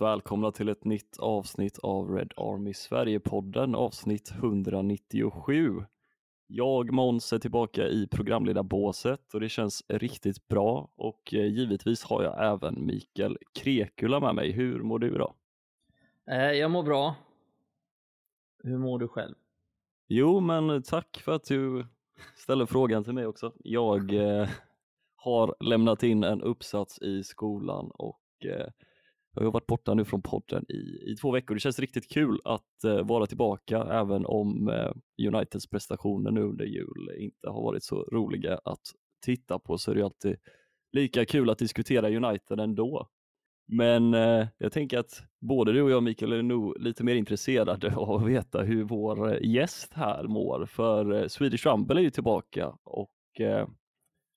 varmt välkomna till ett nytt avsnitt av Red Army Sverige-podden, avsnitt 197. Jag, Måns, är tillbaka i programledarbåset och det känns riktigt bra och eh, givetvis har jag även Mikael Krekula med mig. Hur mår du idag? Eh, Jag mår bra. Hur mår du själv? Jo, men tack för att du ställer frågan till mig också. Jag eh, har lämnat in en uppsats i skolan och eh, jag har varit borta nu från podden i, i två veckor. Det känns riktigt kul att eh, vara tillbaka även om eh, Uniteds prestationer nu under jul inte har varit så roliga att titta på så är det alltid lika kul att diskutera United ändå. Men eh, jag tänker att både du och jag Mikael är nog lite mer intresserade av att veta hur vår eh, gäst här mår för eh, Swedish Rumble är ju tillbaka och eh,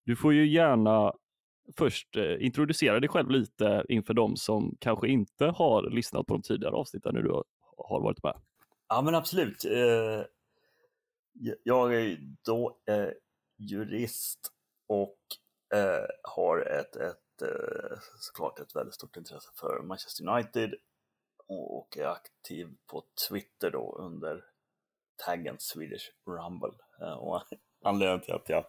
du får ju gärna först eh, introducera dig själv lite inför de som kanske inte har lyssnat på de tidigare avsnitten när du har, varit med. Ja men absolut. Eh, Jag är då eh, jurist och eh, har ett, ett, eh, såklart ett väldigt stort intresse för Manchester United och är aktiv på Twitter då under taggen Swedish Rumble. Eh, Och anledningen till att jag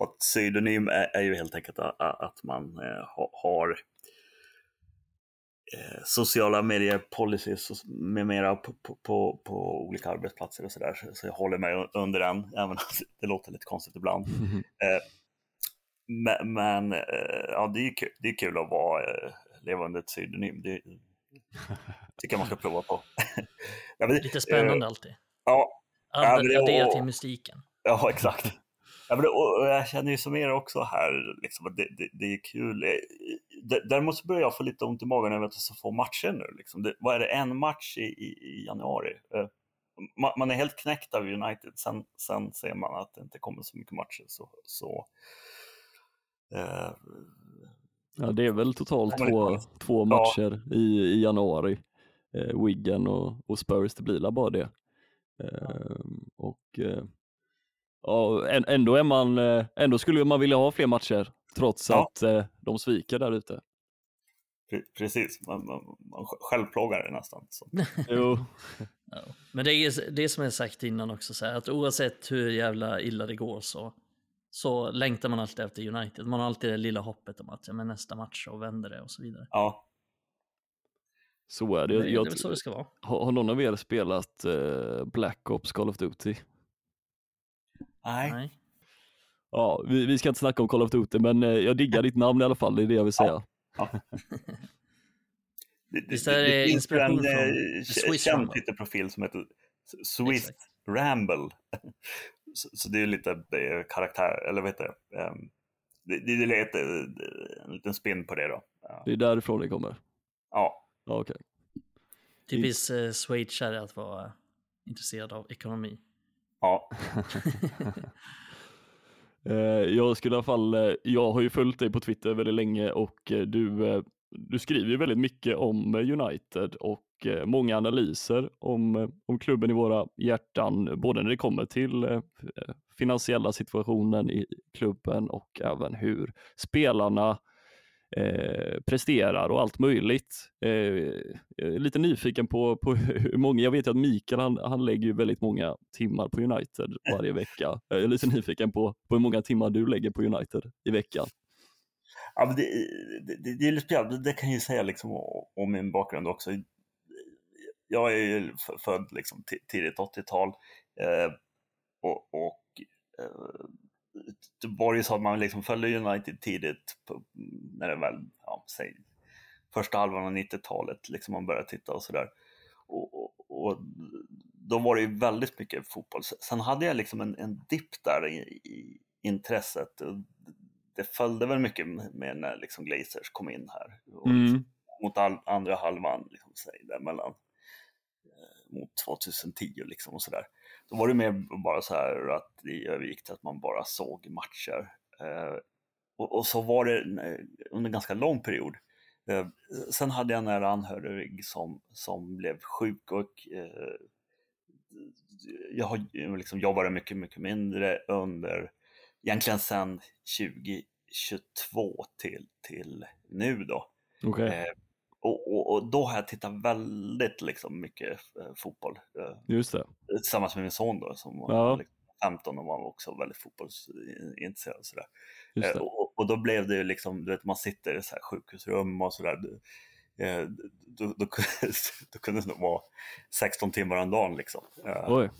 ett pseudonym är, är ju helt enkelt att, att man eh, ha- har eh, sociala medier policies med mera på, på, på, på olika arbetsplatser och sådär. Så, så jag håller mig under den, även om det låter lite konstigt ibland. Eh, men men eh, ja, det är ju kul, det är kul att vara, eh, leva under ett pseudonym. Det tycker jag man ska prova på. ja, men, Lite spännande eh, alltid. ja, Ja, men det- Addera till mystiken. Ja, exakt. Ja, men det, jag känner ju som er också här, liksom, det, det, det är kul. Eh, Däremot så börjar jag få lite ont i magen över att det är så få matcher nu. Liksom. Det, vad är det, en match i, i, i januari? Eh, Man, man är helt knäckt av United, sen, sen ser man att det inte kommer så mycket matcher. Så, så, eh, Ja, det är väl totalt Ja, två, två Ja. matcher i, i januari. Eh, Wigan och, och Spurs, det blir bara det. Eh, och ja, än- ändå är man, eh, ändå skulle man vilja ha fler matcher trots Ja. att eh, de sviker där ute. pre- precis, man, man, man självplågar det nästan. Så. Jo, Ja. Men det är det som jag sagt innan också, så här, att oavsett hur jävla illa det går så, så längtar man alltid efter United. Man har alltid det lilla hoppet om att ja, men nästa match så vänder det och så vidare. Ja, så är det. Det, det är Jag, väl så det ska vara. har, har någon av er spelat eh, Black Ops Call of Duty? Nej. Nej. Ja, vi, vi ska inte snacka om Call of Duty, men eh, jag diggar ditt namn i alla fall, det är det jag vill säga. Det, det, Visst är det finns inspiration en, från eh, känd? Twitterprofil som heter Swiss Exakt. Ramble. så, så det är lite karaktär, eller vad heter det? Ehm, det, det är lite, eh, en liten spin på det då. Ja, Det är därifrån det kommer. ja, Ja, okej. Typiskt eh, schweizare att vara intresserad av ekonomi ja. Eh, jag skulle i alla fall, eh, jag har ju följt dig på Twitter väldigt länge och eh, du, du skriver ju väldigt mycket om United och många analyser om, om klubben i våra hjärtan, både när det kommer till finansiella situationen i klubben och även hur spelarna eh, presterar och allt möjligt. Eh, jag är lite nyfiken på, på hur många, jag vet ju att Mikael han, han lägger ju väldigt många timmar på United varje vecka. Jag är lite nyfiken på, på hur många timmar du lägger på United i veckan. ja men det, det, det, är lite det kan jag ju säga liksom om min bakgrund också. Jag är ju född liksom tidigt 80-tal eh, och, och eh, det var ju så att man liksom följde United tidigt på, när det väl, ja, säg första halvan av 90-talet, liksom man började titta och sådär. Och, och, och då var det ju väldigt mycket fotboll. Sen hade jag liksom en, en dipp där i, i intresset. Och Det följde väl mycket med när liksom Glazers kom in här. Och Mm. Mot all, andra halvan, liksom, säg, där mellan eh, mot 2010 liksom och sådär. Då var det mer bara så här att det övergick till att man bara såg matcher. Eh, och, och så var det eh, under en ganska lång period. Eh, sen hade jag en nära anhörig som, som blev sjuk och eh, jag har liksom jobbade mycket, mycket mindre under, egentligen sedan 2022 till, till nu då. Okej. Och, och, och, då har jag tittat väldigt liksom, mycket eh, fotboll. Eh, Just det. Tillsammans med min son då, som Ja. var liksom 15 och var också väldigt fotbollsintresserad. Och, sådär. Eh, och, och då blev det ju liksom, du vet man sitter i så här sjukhusrum och sådär. Eh, Då, då, då kunde det nog vara 16 timmar om dagen liksom. Eh, Oj.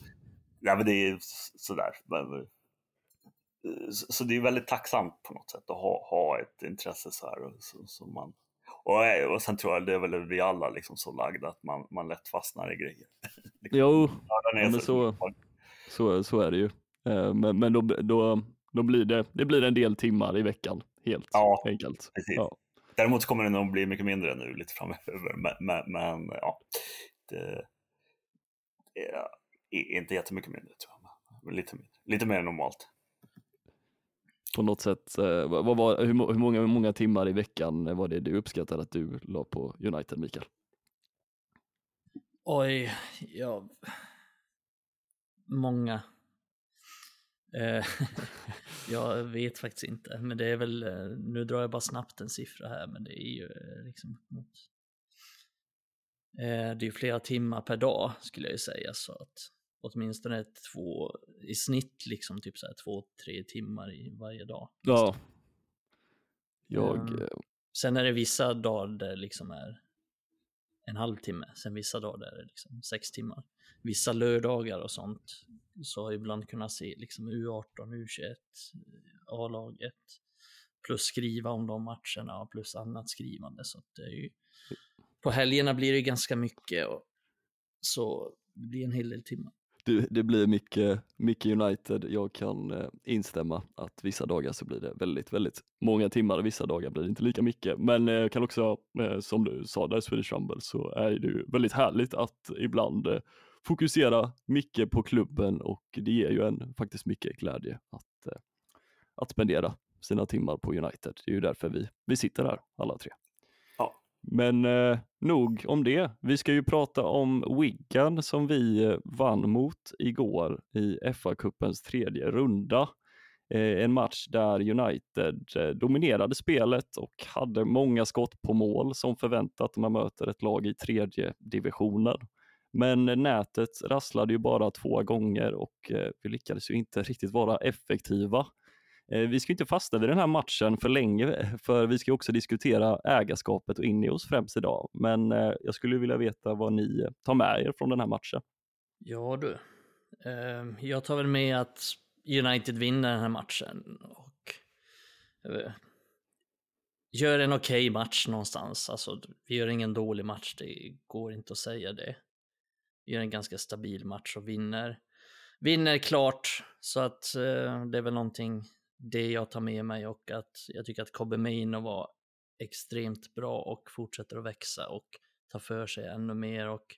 Ja, men det är sådär. Men, så, så det är väldigt tacksamt på något sätt att ha, ha ett intresse så här. så man, och, eh, och sen tror jag det är väl vi alla liksom så lagda att man, man lätt fastnar i grejer. Liksom, Jo, ja, men så- så, så är det ju. Eh, Men, men då, då, då blir det, det blir en del timmar i veckan, helt Ja, enkelt. precis. Ja. Däremot kommer det nog bli mycket mindre nu lite framöver. Men, men, men ja, det, det är inte jättemycket mindre tror jag. Lite, lite mer normalt. På något sätt, eh, vad var, hur, hur, många, hur många timmar i veckan var det du uppskattade att du la på United, Mikael? Oj, ja. Många. Eh, jag vet faktiskt inte, men det är väl, eh, nu drar jag bara snabbt en siffra här, men det är ju eh, liksom mot, det är ju flera timmar per dag skulle jag ju säga, så att åtminstone två, i snitt liksom typ så här två, tre timmar i varje dag. Ja. Jag, eh, Sen är det vissa dagar där det liksom är en halvtimme, sen vissa dagar där det är liksom sex timmar. Vissa lördagar och sånt så har jag ibland kunnat se liksom U18, U21, A-laget plus skriva om de matcherna och plus annat skrivande. Så det är ju, på helgerna blir det ganska mycket och så det blir en hel del timmar det, det blir mycket, mycket United. Jag kan eh, instämma att vissa dagar så blir det väldigt, väldigt många timmar och vissa dagar blir det inte lika mycket. Men eh, jag kan också, eh, som du sa där Swedish Rumble, så är det ju väldigt härligt att ibland eh, fokusera mycket på klubben och det ger ju en faktiskt mycket glädje att, eh, att spendera sina timmar på United. Det är ju därför vi, vi sitter här alla tre. Men eh, nog om det. Vi ska ju prata om Wigan som vi eh, vann mot igår i FA-cupens tredje runda. Eh, en match där United eh, dominerade spelet och hade många skott på mål som förväntat när man möter ett lag i tredje divisionen. Men nätet rasslade ju bara två gånger och eh, vi lyckades ju inte riktigt vara effektiva. Eh, vi ska inte fastna vid den här matchen för länge, för vi ska också diskutera ägarskapet och Ineos främst idag. Men eh, jag skulle vilja veta vad ni eh, tar med er från den här matchen. Ja du. Ehm, jag tar väl med att United vinner den här matchen och gör en okej match någonstans. Alltså, vi gör ingen dålig match, det går inte att säga det. Vi gör en ganska stabil match och vinner. Vinner klart, så att eh, det är väl någonting det jag tar med mig och att jag tycker att Kobe Mino var extremt bra och fortsätter att växa och ta för sig ännu mer och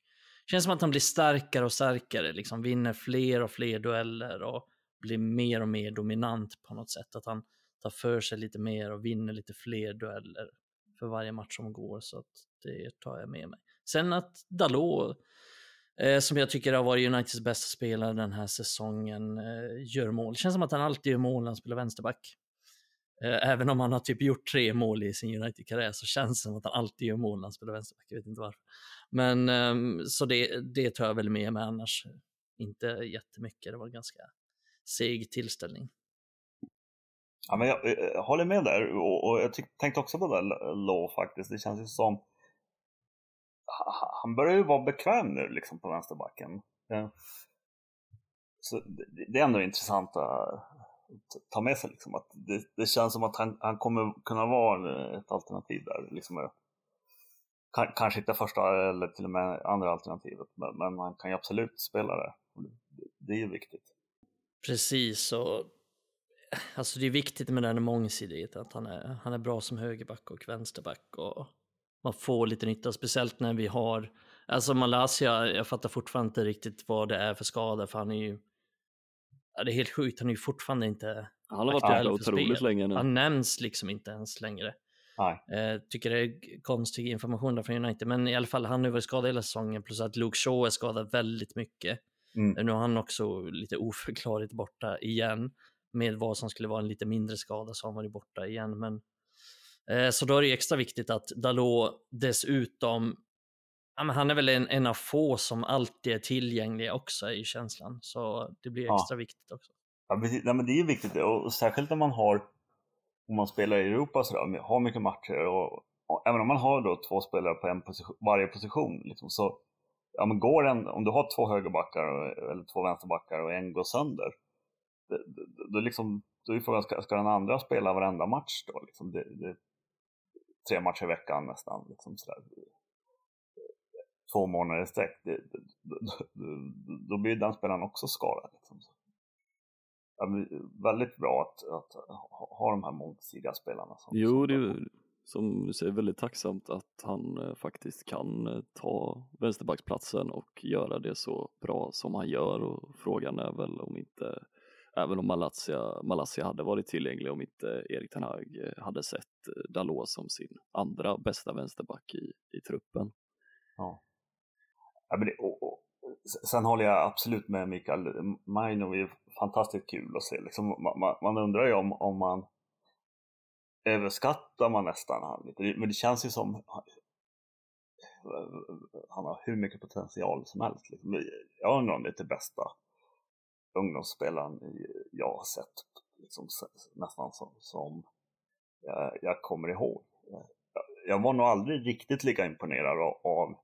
känns som att han blir starkare och starkare, liksom vinner fler och fler dueller och blir mer och mer dominant på något sätt. Att han tar för sig lite mer och vinner lite fler dueller för varje match som går, så att det tar jag med mig. Sen att Dalot, eh, som jag tycker har varit Uniteds bästa spelare den här säsongen, eh, gör mål. Det känns som att han alltid gör mål när han spelar vänsterback. Eh, även om han har typ gjort tre mål i sin United-karriär så känns det som att han alltid gör mål när han spelar vänsterback. Jag vet inte varför. Men ehm, så det, det tar jag väl med mig annars. Inte jättemycket, det var en ganska seg tillställning. Ja, men jag, eh, jag håller med där och, och jag tyck, tänkte också på det där Law faktiskt. Det känns ju som han börjar ju vara bekväm nu liksom på vänsterbacken. Ja. Så det, det är ändå intressant att ta med sig liksom att det, det känns som att han, han kommer kunna vara ett alternativ där. Liksom, Ka- kanske inte första eller till och med andra alternativet men, men han kan ju absolut spela där. Det, det är ju viktigt. Precis, och alltså det är viktigt med den mångsidighet, att han är, han är bra som högerback och vänsterback och man får lite nytta, speciellt när vi har, alltså Malaysia, jag fattar fortfarande inte riktigt vad det är för skada, för han är ju, ja, det är helt sjukt, han är ju fortfarande inte, Han har varit borta otroligt länge nu. han nämns liksom inte ens längre. Nej. Eh, tycker det är konstig information där från United, men i alla fall han har ju varit skadad hela säsongen, plus att Luke Shaw är skadad väldigt mycket. Mm. Nu har han också lite oförklarligt borta igen. Med vad som skulle vara en lite mindre skada så har han varit borta igen. Men Eh, så då är det extra viktigt att Dalot dessutom, han är väl en, en av få som alltid är tillgängliga också i känslan. Så det blir extra ja. viktigt också. Ja, precis. Nej, men det är ju viktigt och särskilt när man har, om man spelar i Europa så där, har mycket matcher och, och, även om man har då två spelare på en position, varje position liksom, så ja, men går en, om du har två högerbackar eller två vänsterbackar och en går sönder, då, liksom, då är frågan, ska, ska den andra spela varenda match då? Liksom det, det, tre matcher i veckan nästan. Liksom sådär. Två månader i sträck. Då blir den spelaren också skadad. Liksom. Väldigt bra att, att, ha de här mångsidiga spelarna. Som, jo, som det är som du säger väldigt tacksamt att han eh, faktiskt kan eh, ta vänsterbacksplatsen och göra det så bra som han gör och frågan är väl om inte även om Malaysia, Malaysia hade varit tillgänglig om inte eh, Erik Ten Hag eh, hade sett eh, Dalot som sin andra bästa vänsterback i, i truppen. Ja. ja men det, och, och, sen håller jag absolut med Mikael, Maino är fantastiskt kul att se. Liksom, man, man, undrar ju om, om man överskattar man nästan han lite, men det känns ju som han har hur mycket potential som helst. Liksom. Jag undrar om det är det bästa ungdomsspelaren jag har sett liksom, nästan som, som jag, jag, kommer ihåg. Jag var nog aldrig riktigt lika imponerad av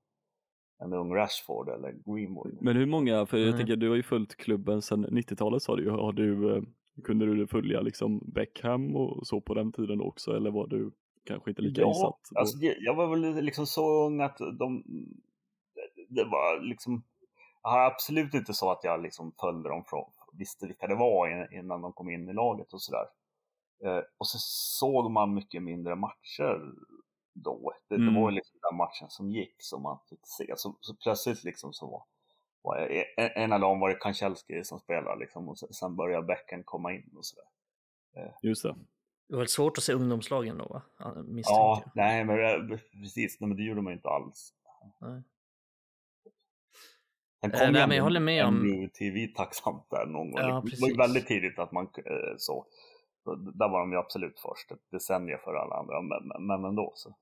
en ung Rashford eller Greenwood. Men hur många, för jag mm. tänker du har ju följt klubben sedan 90-talet sa du ju, har du, eh, kunde du följa liksom Beckham och så på den tiden också eller var du kanske inte lika ja, insatt? Alltså, jag var väl liksom så ung att de, det var liksom jag har absolut inte så att jag liksom följde dem från, visste vilka det var innan de kom in i laget och sådär. Eh, och så såg man mycket mindre matcher då. Det, mm. det var liksom den matchen som gick som man fick se. Så, så plötsligt liksom så var, var jag, en, en av dem var det Kanchelski som spelade liksom och sen började Becken komma in och sådär. Eh. Just det. Det var svårt att se ungdomslagen då va? Ja, nej men eh, precis, nej, men det gjorde man inte alls. Nej. Den kom äh, nej, men jag håller med om... TV tacksamt där någon gång. Ja, det var ju väldigt tidigt att man eh, så. Där var de ju absolut först, ett decennium för alla andra, men, men ändå så.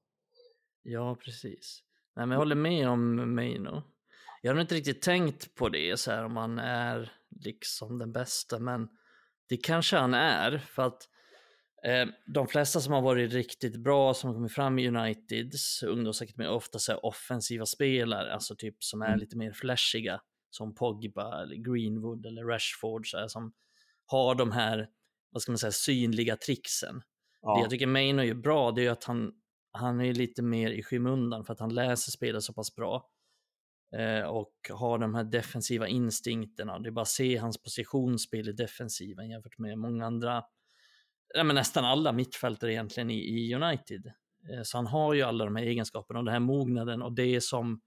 Ja, precis. Nej, men jag håller med om Meino. Jag har inte riktigt tänkt på det så här om han är liksom den bästa, men det kanske han är för att Eh, de flesta som har varit riktigt bra, som har kommit fram i Uniteds ungdomsakademi, är ofta så offensiva spelare, alltså typ som är mm. lite mer flashiga, som Pogba, eller Greenwood eller Rashford, så här, som har de här, vad ska man säga, synliga tricksen. Ja. Det jag tycker Maino är bra, det är att han, han är lite mer i skymundan för att han läser spelet så pass bra eh, och har de här defensiva instinkterna. Det är bara att se hans positionsspel i defensiven jämfört med många andra ja, men nästan alla mittfältare egentligen i, i United. Eh, så han har ju alla de här egenskaperna och den här mognaden och det som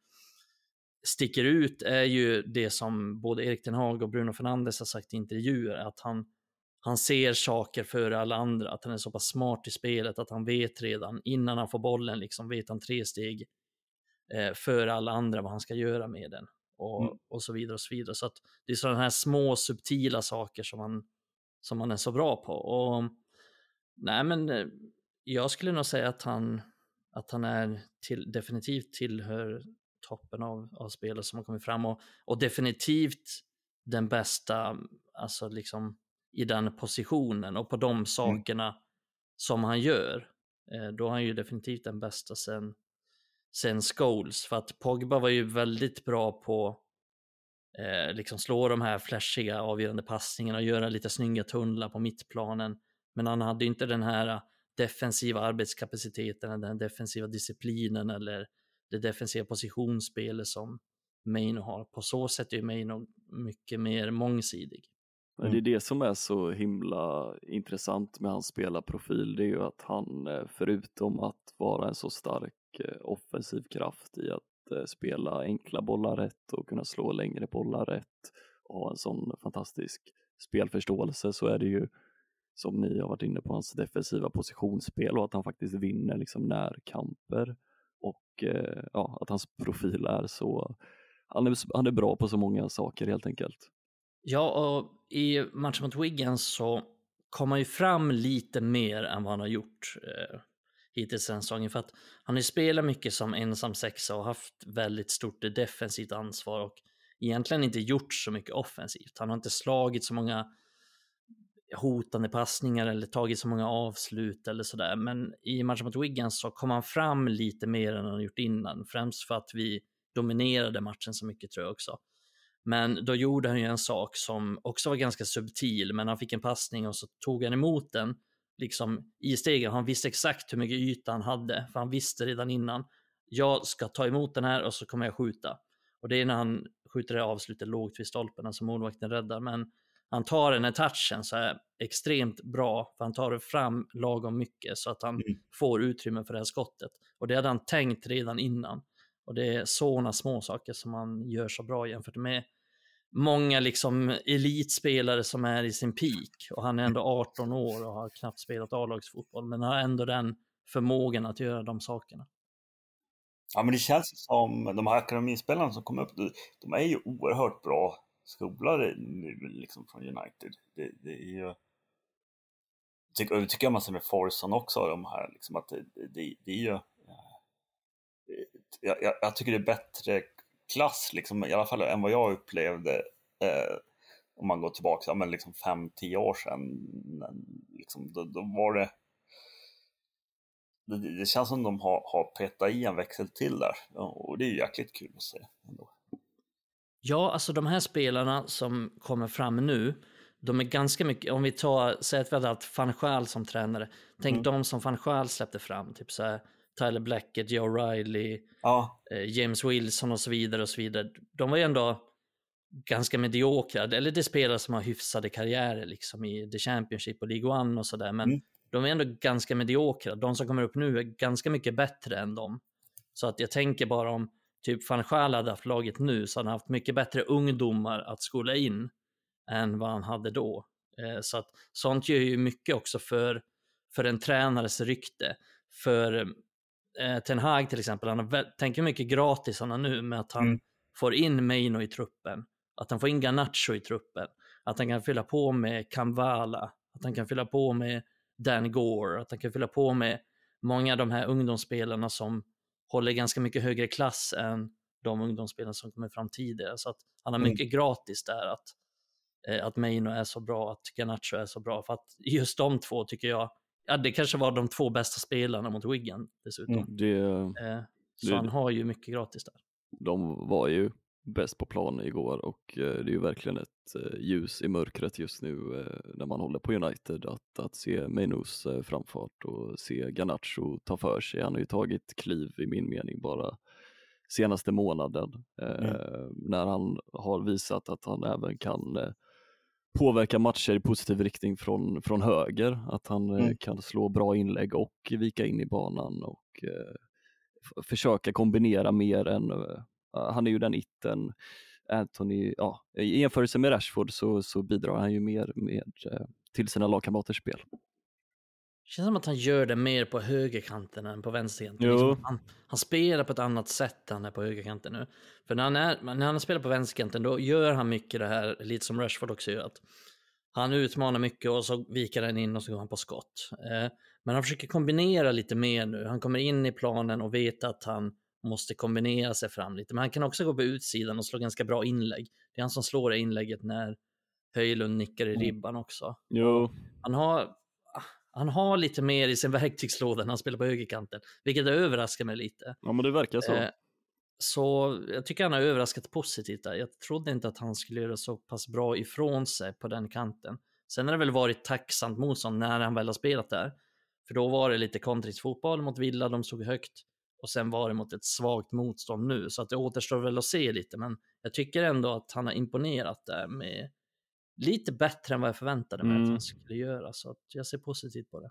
sticker ut är ju det som både Erik Ten Hag och Bruno Fernandes har sagt i intervjuer, att han, han ser saker före alla andra, att han är så pass smart i spelet att han vet redan innan han får bollen, liksom vet han tre steg eh, före alla andra vad han ska göra med den och, mm. och så vidare och så vidare. Så att det är sådana här små subtila saker som han, som han är så bra på. Och Nej, men eh, jag skulle nog säga att han, att han är till, definitivt tillhör toppen av, av spelare som har kommit fram och, och definitivt den bästa, alltså liksom i den positionen och på de mm. sakerna mm. som han gör. Eh, då är han ju definitivt den bästa sen, sen Scholes. För att Pogba var ju väldigt bra på eh, liksom slå de här flashiga avgörande passningarna och göra lite snygga tunnlar på mittplanen. Men han hade inte den här äh, defensiva arbetskapaciteten, den defensiva disciplinen eller det defensiva positionsspelet som Maino har. På så sätt är Maino mycket mer mångsidig. Mm. Det är det som är så himla intressant med hans spelarprofil, det är ju att han eh, förutom att vara en så stark eh, offensiv kraft i att eh, spela enkla bollar rätt och kunna slå längre bollar rätt och ha en sån fantastisk spelförståelse så är det ju som ni har varit inne på, hans defensiva positionsspel och att han faktiskt vinner liksom närkamper och eh, ja, att hans profil är så, han är, han är bra på så många saker helt enkelt. Ja, och i matchen mot Wiggins så kom han ju fram lite mer än vad han har gjort. Eh, hittills den säsongen. För att han har ju spelat mycket som ensam sexa och haft väldigt stort defensivt ansvar och egentligen inte gjort så mycket offensivt. Han har inte slagit så många hotande passningar eller tagit så många avslut eller sådär. Men i matchen mot Wiggins så kom han fram lite mer än han gjort innan, främst för att vi dominerade matchen så mycket tror jag också. Men då gjorde han ju en sak som också var ganska subtil, men han fick en passning och så tog han emot den liksom i stegen. Han visste exakt hur mycket yta han hade, för han visste redan innan. Jag ska ta emot den här och så kommer jag skjuta. Och det är när han skjuter det avslutet lågt vid stolpen, alltså målvakten räddar. Men han tar den här touchen så är extremt bra, för han tar det fram lagom mycket så att han mm. får utrymme för det här skottet. Och det hade han tänkt redan innan. Och det är sådana små saker som han gör så bra jämfört med många liksom elitspelare som är i sin peak och han är ändå 18 år och har knappt spelat A-lagsfotboll men har ändå den förmågan att göra de sakerna. Ja men det känns som de här akademispelarna som kommer upp, de är ju oerhört bra skolade nu liksom från United. Det, det är ju tycker, det tycker jag man ser med Forson också, de här liksom att det, det, det är ju eh, jag, jag, jag, tycker det är bättre klass, liksom, i alla fall än vad jag upplevde eh, om man går tillbaka ja, men liksom fem, tio år sedan. Liksom, då, då var det, det, det känns som de har, har petat i en växel till där och det är ju jäkligt kul att se. Ändå. Ja, alltså de här spelarna som kommer fram nu, de är ganska mycket, om vi tar, säg att vi hade haft Fanchal som tränare, tänk mm. de som Fanchal släppte fram, typ så här, Tyler Blackett, Joe Riley, ja. eh, James Wilson och så vidare och så vidare. De var ju ändå ganska mediokra, eller det är spelare som har hyfsade karriärer liksom i The Championship och League One och sådär, men mm. de är ändå ganska mediokra. De som kommer upp nu är ganska mycket bättre än dem. Så att jag tänker bara om typ van Schaal hade haft laget nu så han haft mycket bättre ungdomar att skola in än vad han hade då. Eh, så att sånt gör ju mycket också för, för en tränares rykte. För eh, Ten Hag till exempel, han har tänker mycket gratis han nu med att han mm. får in Meino i truppen, att han får in Garnacho i truppen, att han kan fylla på med Kamvala, att han kan fylla på med Dan Gore, att han kan fylla på med många av de här ungdomsspelarna som håller ganska mycket högre klass än de ungdomsspelare som kommer fram tidigare. Så att han har mm. mycket mm. gratis där att, eh, att Meino är så bra, att Garnacho är så bra. För att just de två tycker jag, ja det kanske var de två bästa spelarna mot Wigan dessutom. Mm, det, eh, så det, han har ju mycket gratis där. De var ju bäst på plan igår och eh, det är ju verkligen ett eh, ljus i mörkret just nu eh, när man håller på United att, att se Mainos framfart och se Garnacho ta för sig. Han har ju tagit kliv i min mening bara senaste månaden mm. när han har visat att han även kan påverka matcher i positiv riktning från, från höger, att han mm. kan slå bra inlägg och vika in i banan och försöka kombinera mer än han är ju den itten. Anthony, ja, i jämförelse med Rashford så, så bidrar han ju mer med, eh, till sina lagkamraters spel. Det känns som att han gör det mer på högerkanten än på vänsterkanten. Liksom han, han, spelar på ett annat sätt än han är på högerkanten nu. För när han, är, när han spelar på vänsterkanten då gör han mycket det här, lite som Rashford också gör. Att han utmanar mycket och så viker han in och så går han på skott. Eh, men han försöker kombinera lite mer nu. Han kommer in i planen och vet att han måste kombinera sig fram lite. Men han kan också gå på utsidan och slå ganska bra inlägg. Det är han som slår det inlägget när Höjlund nickar i mm. ribban också. Jo. Han har, han har lite mer i sin verktygslåda när han spelar på högerkanten, vilket överraskar mig lite. Ja, men det verkar så. Eh, så jag tycker han har överraskat positivt där. Jag trodde inte att han skulle göra så pass bra ifrån sig på den kanten. Sen har det väl varit tacksamt motstånd när han väl har spelat där. För då var det lite kontringsfotboll mot Villa, de stod högt och sen var det mot ett svagt motstånd nu. Så att det återstår väl att se lite, men jag tycker ändå att han har imponerat där med lite bättre än vad jag förväntade mig mm. att han skulle göra. Så att jag ser positivt på det.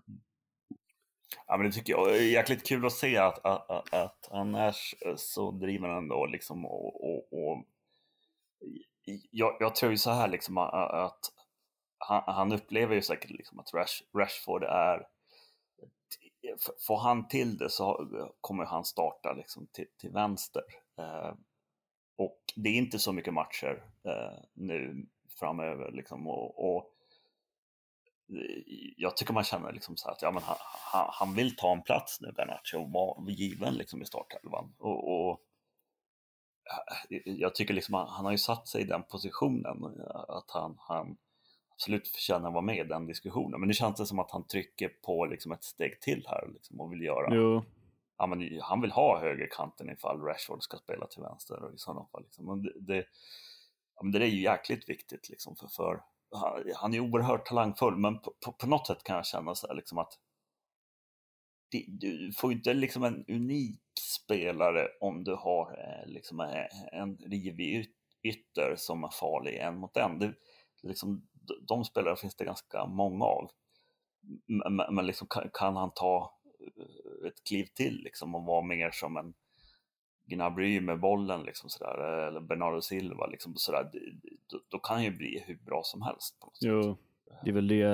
Ja, men det tycker jag är jäkligt kul att se att, att, att, att annars så driver han ändå liksom och, och, och jag, jag, tror ju så här liksom att, han, han, upplever ju säkert liksom att Rash, Rashford är får han till det så kommer han starta liksom till, till vänster. Eh, och det är inte så mycket matcher eh, nu framöver liksom och, och jag tycker man känner liksom så att ja, men han, han, vill ta en plats nu, Garnacho, och vara given liksom i startelvan. Och, och, eh, jag tycker liksom han, han har ju satt sig i den positionen eh, att han, han absolut förtjänar att vara med i den diskussionen. Men nu känns det som att han trycker på liksom ett steg till här liksom, och vill göra. Jo. Ja, men han vill ha högerkanten ifall Rashford ska spela till vänster och i sådana fall. Liksom. Det, det, ja, men det är ju jäkligt viktigt liksom, för, för han är oerhört talangfull, men på, på, på, något sätt kan jag känna så här, liksom att det, du får inte liksom en unik spelare om du har eh, liksom eh, en rivig ytter som är farlig en mot en. Det, liksom, de spelare finns det ganska många av. Men, men liksom, kan, kan, han ta eh, ett kliv till liksom, och vara mer som en Gnabry med bollen liksom sådär, eller Bernardo Silva liksom sådär, då, då kan han ju bli hur bra som helst. På något jo, sätt. det är väl det,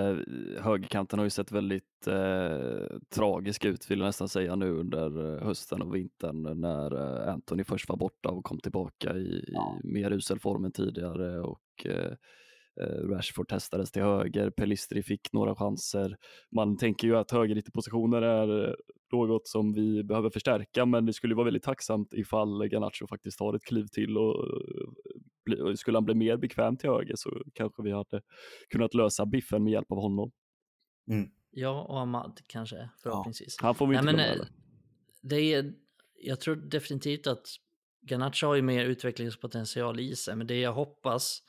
högerkanten har ju sett väldigt eh, tragisk ut vill jag nästan säga nu under eh, hösten och vintern när eh, Anthony först var borta och kom tillbaka i, ja. i mer usel form än tidigare och eh, Eh, Rashford testades till höger, Pelistri fick några chanser. Man tänker ju att högerytterpositioner är eh, något som vi behöver förstärka, men det skulle vara väldigt tacksamt ifall Garnacho faktiskt tar ett kliv till och eh, skulle han bli mer bekväm till höger så kanske vi hade kunnat lösa biffen med hjälp av honom. Mm. Ja, och Ahmad kanske förhoppningsvis. Ja, han får vi inte Nej, glömma. Det är, jag tror definitivt att Garnacho har ju mer utvecklingspotential i sig, men det jag hoppas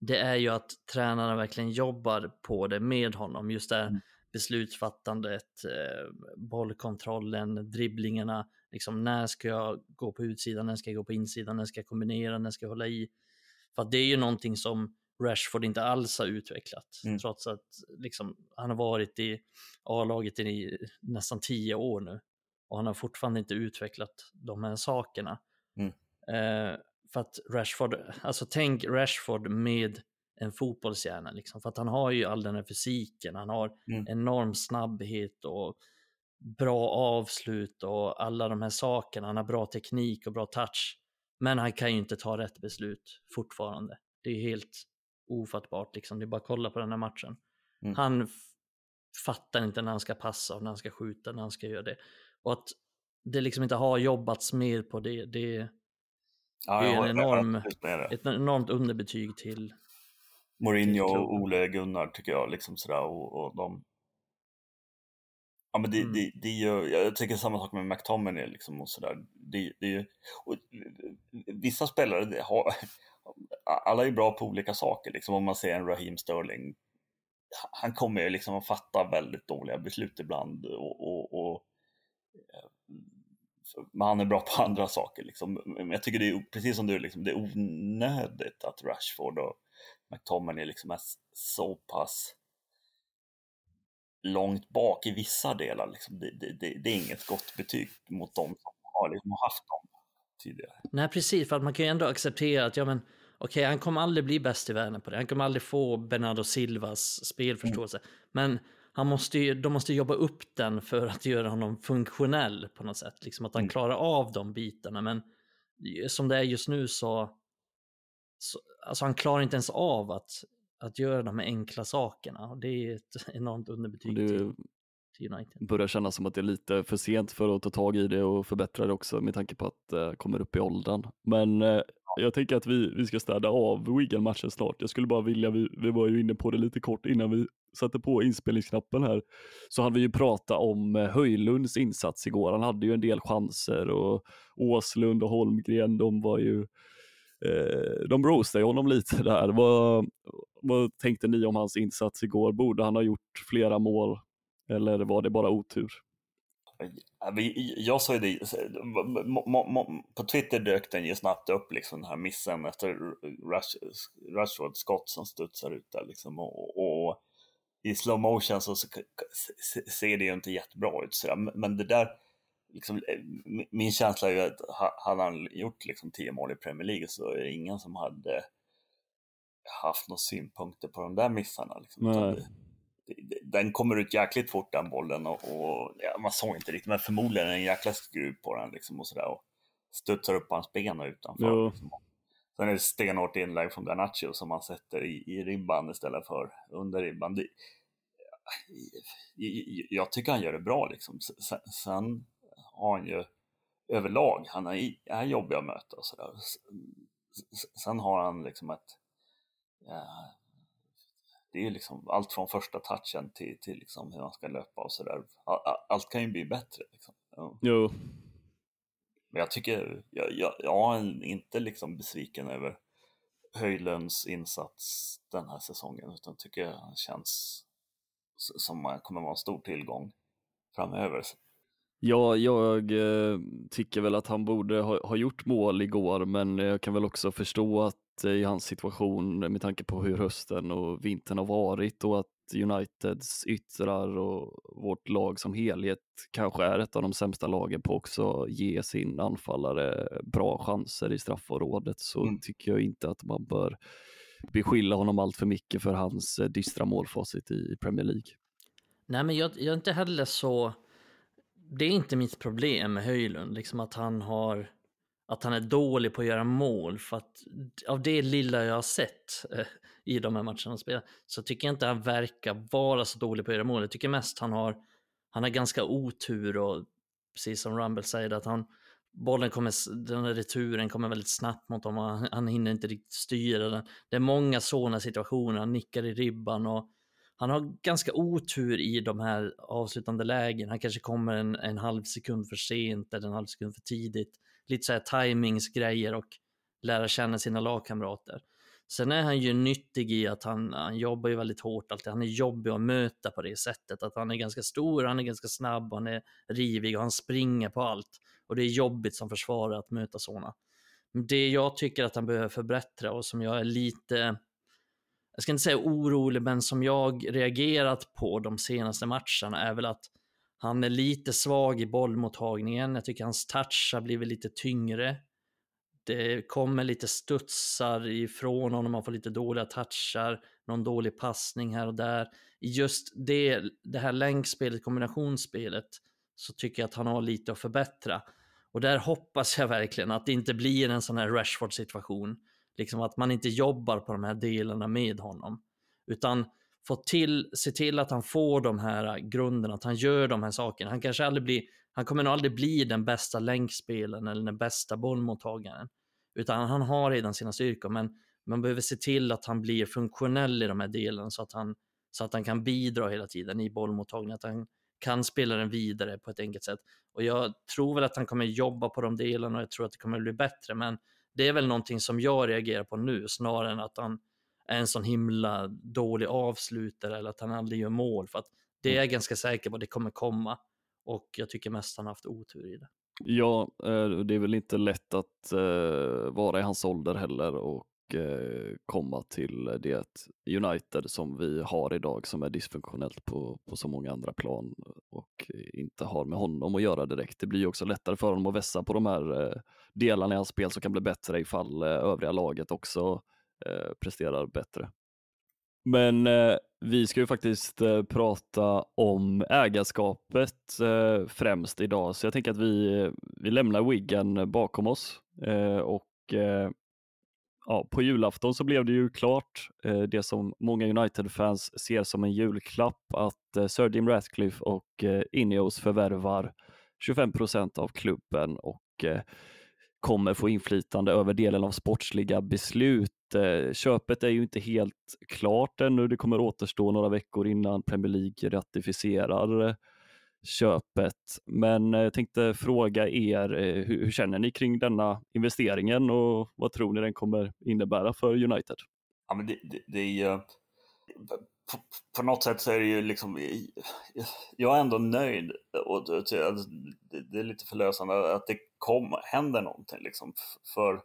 det är ju att tränarna verkligen jobbar på det med honom. Just det mm. beslutsfattandet, eh, bollkontrollen, dribblingarna. Liksom, när ska jag gå på utsidan, när ska jag gå på insidan, när ska jag kombinera, när ska jag hålla i? För det är ju någonting som Rashford inte alls har utvecklat, mm. trots att liksom, han har varit i A-laget i nästan tio år nu och han har fortfarande inte utvecklat de här sakerna. Mm. Eh, för att Rashford, alltså tänk Rashford med en fotbollshjärna liksom. För att han har ju all den här fysiken, han har mm. enorm snabbhet och bra avslut och alla de här sakerna. Han har bra teknik och bra touch. Men han kan ju inte ta rätt beslut fortfarande. Det är helt ofattbart liksom. Det är bara att kolla på den här matchen. Mm. Han fattar inte när han ska passa och när han ska skjuta, när han ska göra det. Och att det liksom inte har jobbats mer på det, det, Ja, det är en enorm, ett enormt underbetyg till Mourinho och Ole Gunnar tycker jag. Liksom sådär, och, och de... Ja, men det, mm. det, det gör, jag tycker samma sak med McTominay. Liksom och sådär. Det, det, och, vissa spelare det har, alla är bra på olika saker. Liksom, om man ser en Raheem Sterling, han kommer ju liksom att fatta väldigt dåliga beslut ibland. och, och, och men han är bra på andra saker. Liksom. Men jag tycker det är precis som du, liksom, det är onödigt att Rashford och McTominay liksom är så pass långt bak i vissa delar. Liksom. Det, det, det, det, är inget gott betyg mot dem som har liksom haft dem tidigare. Nej, precis, för att man kan ju ändå acceptera att ja, men, okay, han kommer aldrig bli bäst i världen på det. Han kommer aldrig få Bernardo Silvas spelförståelse. Mm. Men han måste ju, de måste jobba upp den för att göra honom funktionell på något sätt. Liksom att han mm. klarar av de bitarna. Men som det är just nu så, så alltså han klarar inte ens av att, att göra de här enkla sakerna. Det är ett enormt underbetyg det till, till United. börjar kännas som att det är lite för sent för att ta tag i det och förbättra det också med tanke på att det uh, kommer upp i åldern. Men uh, jag tänker att vi, vi ska städa av Wigan-matchen snart. Jag skulle bara vilja, vi, vi var ju inne på det lite kort innan vi satte på inspelningsknappen här, så hade vi ju pratat om eh, Höjlunds insats igår. Han hade ju en del chanser och Åslund och Holmgren, de var ju eh, de roastade honom lite där. Vad, vad tänkte ni om hans insats igår? Borde han ha gjort flera mål eller var det bara otur? Jag sa ju det, på Twitter dök den ju snabbt upp liksom den här missen efter Rashfords skott som studsar ut där liksom och, och i slow motion så, så ser det ju inte jättebra ut sådär. men det där liksom, eh, min känsla är ju att hade han gjort liksom tio mål i Premier League så är det ingen som hade haft några synpunkter på de där missarna. Liksom den kommer ut jäkligt fort den bollen och, och ja, man såg inte riktigt, men förmodligen en jäkla skruv på den liksom och sådär och studsar upp hans ben utanför. Liksom. Sen är det stenhårt inlägg från Garnacho som man sätter i, i ribban istället för under ribban. Det, jag tycker han gör det bra liksom. Sen har han ju överlag, han är, är jobbig att möta och sådär. Sen har han liksom ett, det är ju liksom allt från första touchen till, till liksom hur han ska löpa och sådär. Allt kan ju bli bättre. Liksom. Jo. Men jag tycker, jag, jag, jag är inte liksom besviken över Höjlunds insats den här säsongen utan tycker han känns som kommer vara en stor tillgång framöver. Ja, jag eh, tycker väl att han borde ha, ha, gjort mål igår, men jag kan väl också förstå att i hans situation med tanke på hur hösten och vintern har varit och att Uniteds yttrar och vårt lag som helhet kanske är ett av de sämsta lagen på också ge sin anfallare bra chanser i straffområdet så mm. tycker jag inte att man bör beskylla honom allt för mycket för hans eh, dystra målfacit i Premier League. Nej, men jag, jag är inte heller så... Det är inte mitt problem med Höjlund, liksom att han har att han är dålig på att göra mål. För att av det lilla jag har sett eh, i de här matcherna han spelar så tycker jag inte han verkar vara så dålig på att göra mål. Jag tycker mest han har, han har ganska otur och precis som Rumble säger att han bollen kommer, den här returen kommer väldigt snabbt mot honom. Han, han hinner inte riktigt styra den. Det är många sådana situationer. Han nickar i ribban och han har ganska otur i de här avslutande lägen. Han kanske kommer en, en halv sekund för sent eller en halv sekund för tidigt. Lite så här timingsgrejer och lära känna sina lagkamrater. Sen är han ju nyttig i att han, han jobbar ju väldigt hårt alltid. Han är jobbig att möta på det sättet att han är ganska stor, han är ganska snabb, han är rivig och han springer på allt. Och det är jobbigt som försvarare att möta sådana. Det jag tycker att han behöver förbättra och som jag är lite jag ska inte säga orolig, men som jag reagerat på de senaste matcherna är väl att han är lite svag i bollmottagningen. Jag tycker hans touch har blivit lite tyngre. Det kommer lite studsar ifrån honom, man får lite dåliga touchar, någon dålig passning här och där. I just det, det här länkspelet, kombinationsspelet, så tycker jag att han har lite att förbättra. Och där hoppas jag verkligen att det inte blir en sån här Rashford situation Liksom att man inte jobbar på de här delarna med honom. Utan få till, se till att han får de här äh, grunderna, att han gör de här sakerna. Han kanske aldrig blir, han kommer nog aldrig bli den bästa länkspelen eller den bästa bollmottagaren. Utan han har redan sina styrkor, men man behöver se till att han blir funktionell i de här delarna så att han, så att han kan bidra hela tiden i bollmottagningen, att han kan spela den vidare på ett enkelt sätt. Och jag tror väl att han kommer jobba på de delarna och jag tror att det kommer bli bättre, men det är väl någonting som jag reagerar på nu snarare än att han är en sån himla dålig avslutare eller att han aldrig gör mål. För att det är jag ganska säker på det kommer komma och jag tycker mest han har haft otur i det. Ja, eh, det är väl inte lätt att eh, vara i hans ålder heller och eh, komma till det United som vi har idag som är dysfunktionellt på, på så många andra plan och inte har med honom att göra direkt. Det blir också lättare för honom att vässa på de här delarna i hans spel som kan bli bättre ifall övriga laget också Eh, presterar bättre. Men eh, vi ska ju faktiskt eh, prata om ägarskapet eh, främst idag, så jag tänker att vi, vi lämnar Wiggen bakom oss eh, och eh, ja, på julafton så blev det ju klart eh, det som många United-fans ser som en julklapp att eh, Sir Jim Ratcliffe och eh, Ineos förvärvar 25 procent av klubben och eh, kommer få inflytande över delen av sportsliga beslut. Eh, köpet är ju inte helt klart ännu. Det kommer återstå några veckor innan Premier League ratificerar eh, köpet. Men eh, jag tänkte fråga er, hur, hur, känner ni kring denna investeringen och vad tror ni den kommer innebära för United? Ja, men det, det, det är ju, på, på, något sätt så är det ju liksom, jag är ändå nöjd och det, är lite förlösande att det kom, händer någonting liksom. För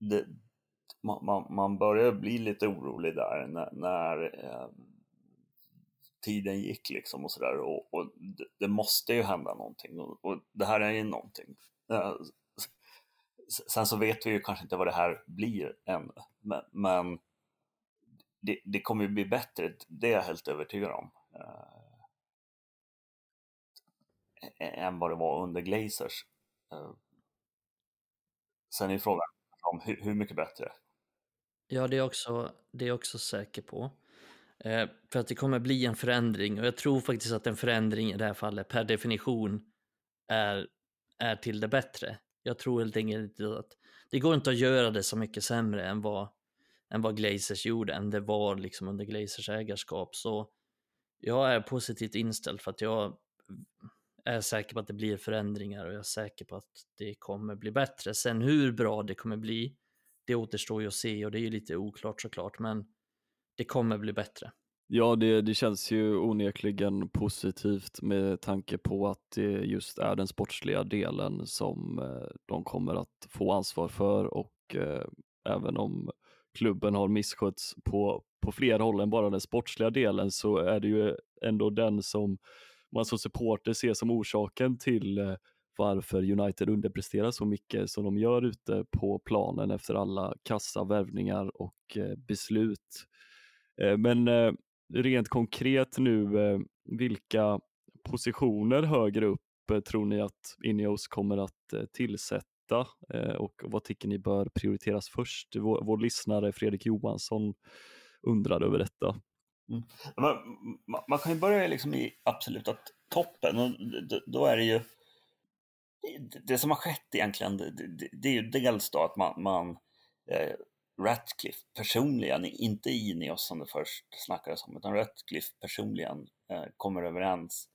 det, man, man, börjar bli lite orolig där när, när eh, tiden gick liksom och sådär och, och det, det, måste ju hända någonting och, och det här är ju någonting. Eh, sen så vet vi ju kanske inte vad det här blir ännu, men, men det, det, kommer ju bli bättre, det är jag helt övertygad om. Äh, än vad det var under Glazers. Äh, sen är frågan om hur, hur mycket bättre. Ja, det är också, det är också säker på. Eh, för att det kommer bli en förändring och jag tror faktiskt att en förändring i det här fallet per definition är, är till det bättre. Jag tror helt enkelt att det går inte att göra det så mycket sämre än vad, än vad Glazers gjorde, än det var liksom under Glazers ägarskap. Så jag är positivt inställd för att jag är säker på att det blir förändringar och jag är säker på att det kommer bli bättre. Sen hur bra det kommer bli, det återstår ju att se och det är ju lite oklart såklart, men det kommer bli bättre. Ja, det, det känns ju onekligen positivt med tanke på att det just är den sportsliga delen som eh, de kommer att få ansvar för och eh, även om klubben har misskötts på, på fler håll än bara den sportsliga delen så är det ju ändå den som man som supporter ser som orsaken till eh, varför United underpresterar så mycket som de gör ute på planen efter alla kassa värvningar och eh, beslut. Eh, men rent konkret nu, vilka positioner högre upp tror ni att Ineos kommer att tillsätta Eh, och vad tycker ni bör prioriteras först? Vår, vår lyssnare Fredrik Johansson undrade över detta. Mm. Man, man, kan ju börja liksom i absoluta toppen och då är det ju det som har skett egentligen, det, det är ju dels då att man, man eh, Ratcliffe personligen, inte Ineos som det först snackades om, utan Ratcliffe personligen eh, kommer överens,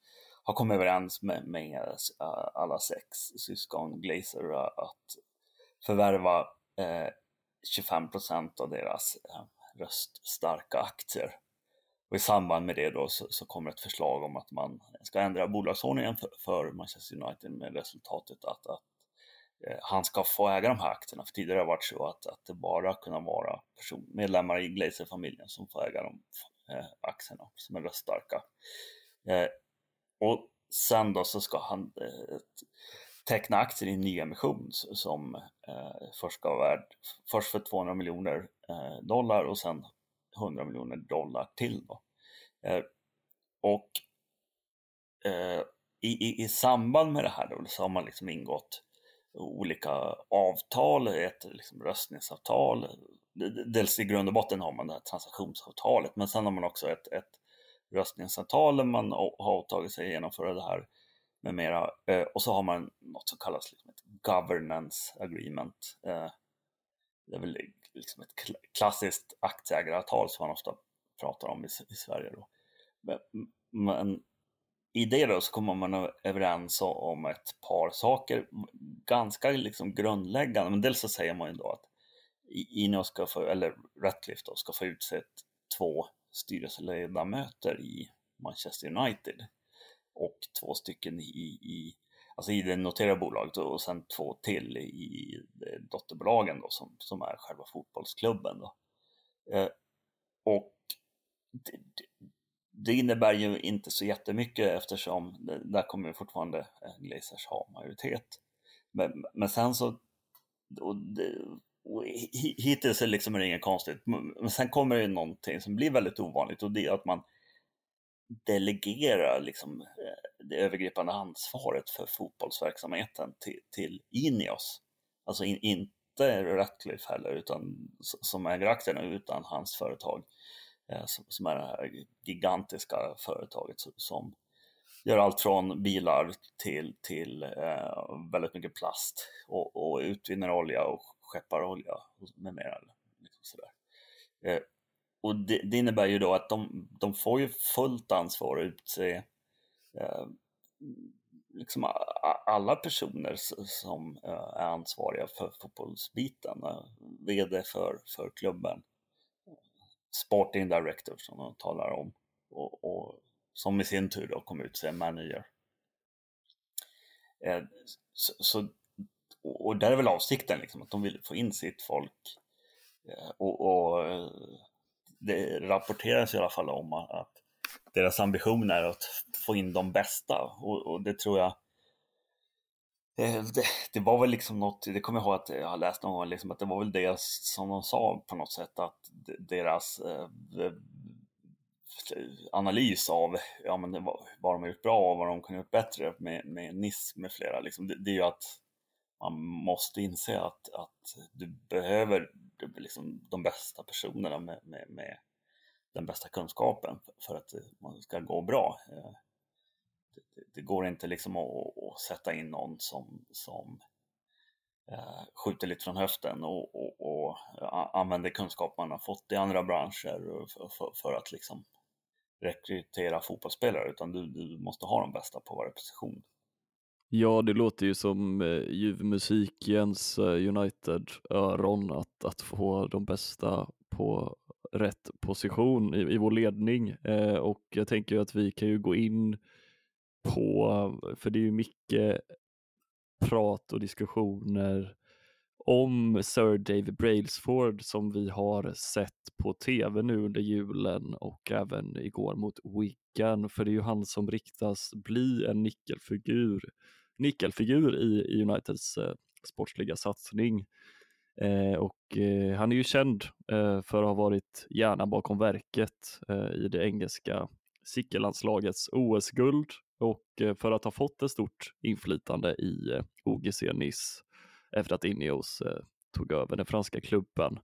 har kommit överens med, med uh, alla sex syskon Glazer uh, att förvärva eh, uh, 25 procent av deras röststarka aktier och i samband med det då så, så, kommer ett förslag om att man ska ändra bolagsordningen för, för Manchester United med resultatet att, att eh, han ska få äga de här aktierna. För tidigare har det varit så att, att det bara kunnat vara person, medlemmar i Glazer-familjen som får äga de eh, aktierna som är röststarka. Och sen då så ska han eh, teckna aktier i en nyemission som eh, först ska vara värd först för 200 miljoner eh, dollar och sen 100 miljoner dollar till. Då. Eh, och eh, i, i, i, samband med det här då, så har man liksom ingått olika avtal, ett liksom röstningsavtal. Dels i grund och botten har man det här transaktionsavtalet, men sen har man också ett, ett röstningsavtal man har åtagit sig att genomföra det här med mera. Eh, och så har man något som kallas liksom ett governance agreement. Eh, det är väl liksom ett klassiskt aktieägaravtal som man ofta pratar om i, i Sverige. Då. Men, men, i det då så kommer man överens om ett par saker, ganska liksom grundläggande. Men dels så säger man ju då att Ineos ska få, eller Ratcliffe då, ska få utse två styrelseledamöter i Manchester United och två stycken i, i alltså i det noterade bolaget och sen två till i dotterbolagen då, som, som är själva fotbollsklubben. Då. Eh, och det, det, innebär ju inte så jättemycket eftersom det, där kommer fortfarande Glazers ha majoritet. Men, men sen så, och det, hittills är liksom det inget konstigt, men sen kommer det någonting som blir väldigt ovanligt och det är att man delegerar liksom, eh, det övergripande ansvaret för fotbollsverksamheten till, till Ineos. Alltså in, inte Ratcliffe heller, utan, som äger aktierna, utan hans företag eh, som, som, är det här gigantiska företaget som gör allt från bilar till, till eh, väldigt mycket plast och, och utvinner olja och skeppar olja med mera. Liksom sådär. Eh, och det, det, innebär ju då att de, de får ju fullt ansvar att utse eh, liksom alla personer som eh, är ansvariga för fotbollsbiten. Eh, VD för, för klubben, Sporting Director som de talar om och, och som i sin tur då kommer utse manager. Eh, så, så, och där är väl avsikten liksom, att de vill få in sitt folk. Eh, och, och eh, det rapporteras i alla fall om att deras ambition är att få in de bästa. Och, och det tror jag eh, det, det, var väl liksom något, det kommer jag ihåg att jag har läst någon gång, liksom att det var väl det som de sa på något sätt att deras eh, analys av ja, men vad, vad de har gjort bra och vad de kunde gjort bättre med, med NIS med flera, liksom, det, det är ju att man måste inse att, att du behöver liksom de bästa personerna med, med, med den bästa kunskapen för att man ska gå bra. Eh, det, det går inte liksom att, att, sätta in någon som, som eh, skjuter lite från höften och, och, och eh, använder kunskap man har fått i andra branscher för, för, för att liksom rekrytera fotbollsspelare utan du, du måste ha de bästa på varje position. Ja, det låter ju som eh, ljuv musik eh, United-öron att, att få de bästa på rätt position i, i vår ledning. Eh, och jag tänker att vi kan ju gå in på, för det är ju mycket prat och diskussioner om Sir David Brailsford som vi har sett på tv nu under julen och även igår mot Wigan. För det är ju han som riktas bli en nyckelfigur, nyckelfigur i, i Uniteds eh, sportsliga satsning. Eh, och eh, han är ju känd eh, för att ha varit hjärnan bakom verket eh, i det engelska cykellandslagets OS-guld och eh, för att ha fått ett stort inflytande i eh, OGC Nice efter att Ineos eh, tog över den franska klubben.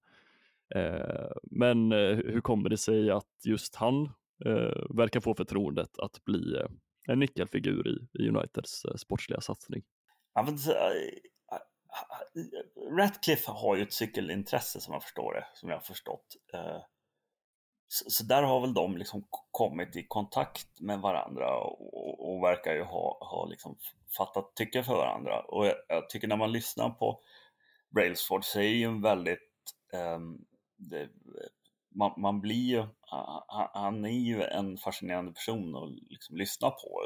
Eh, men eh, hur kommer det sig att just han verkar få förtroendet att bli en nyckelfigur i Uniteds sportsliga satsning? Ratcliffe har ju ett cykelintresse som jag förstår det, som jag har förstått. Eh, så, där har väl de liksom kommit i kontakt med varandra och, och verkar ju ha, ha liksom fattat tycke för varandra. Och jag, jag, tycker när man lyssnar på Brailsford så är ju en väldigt um, det, man, man, blir ju, han är ju en fascinerande person att liksom lyssna på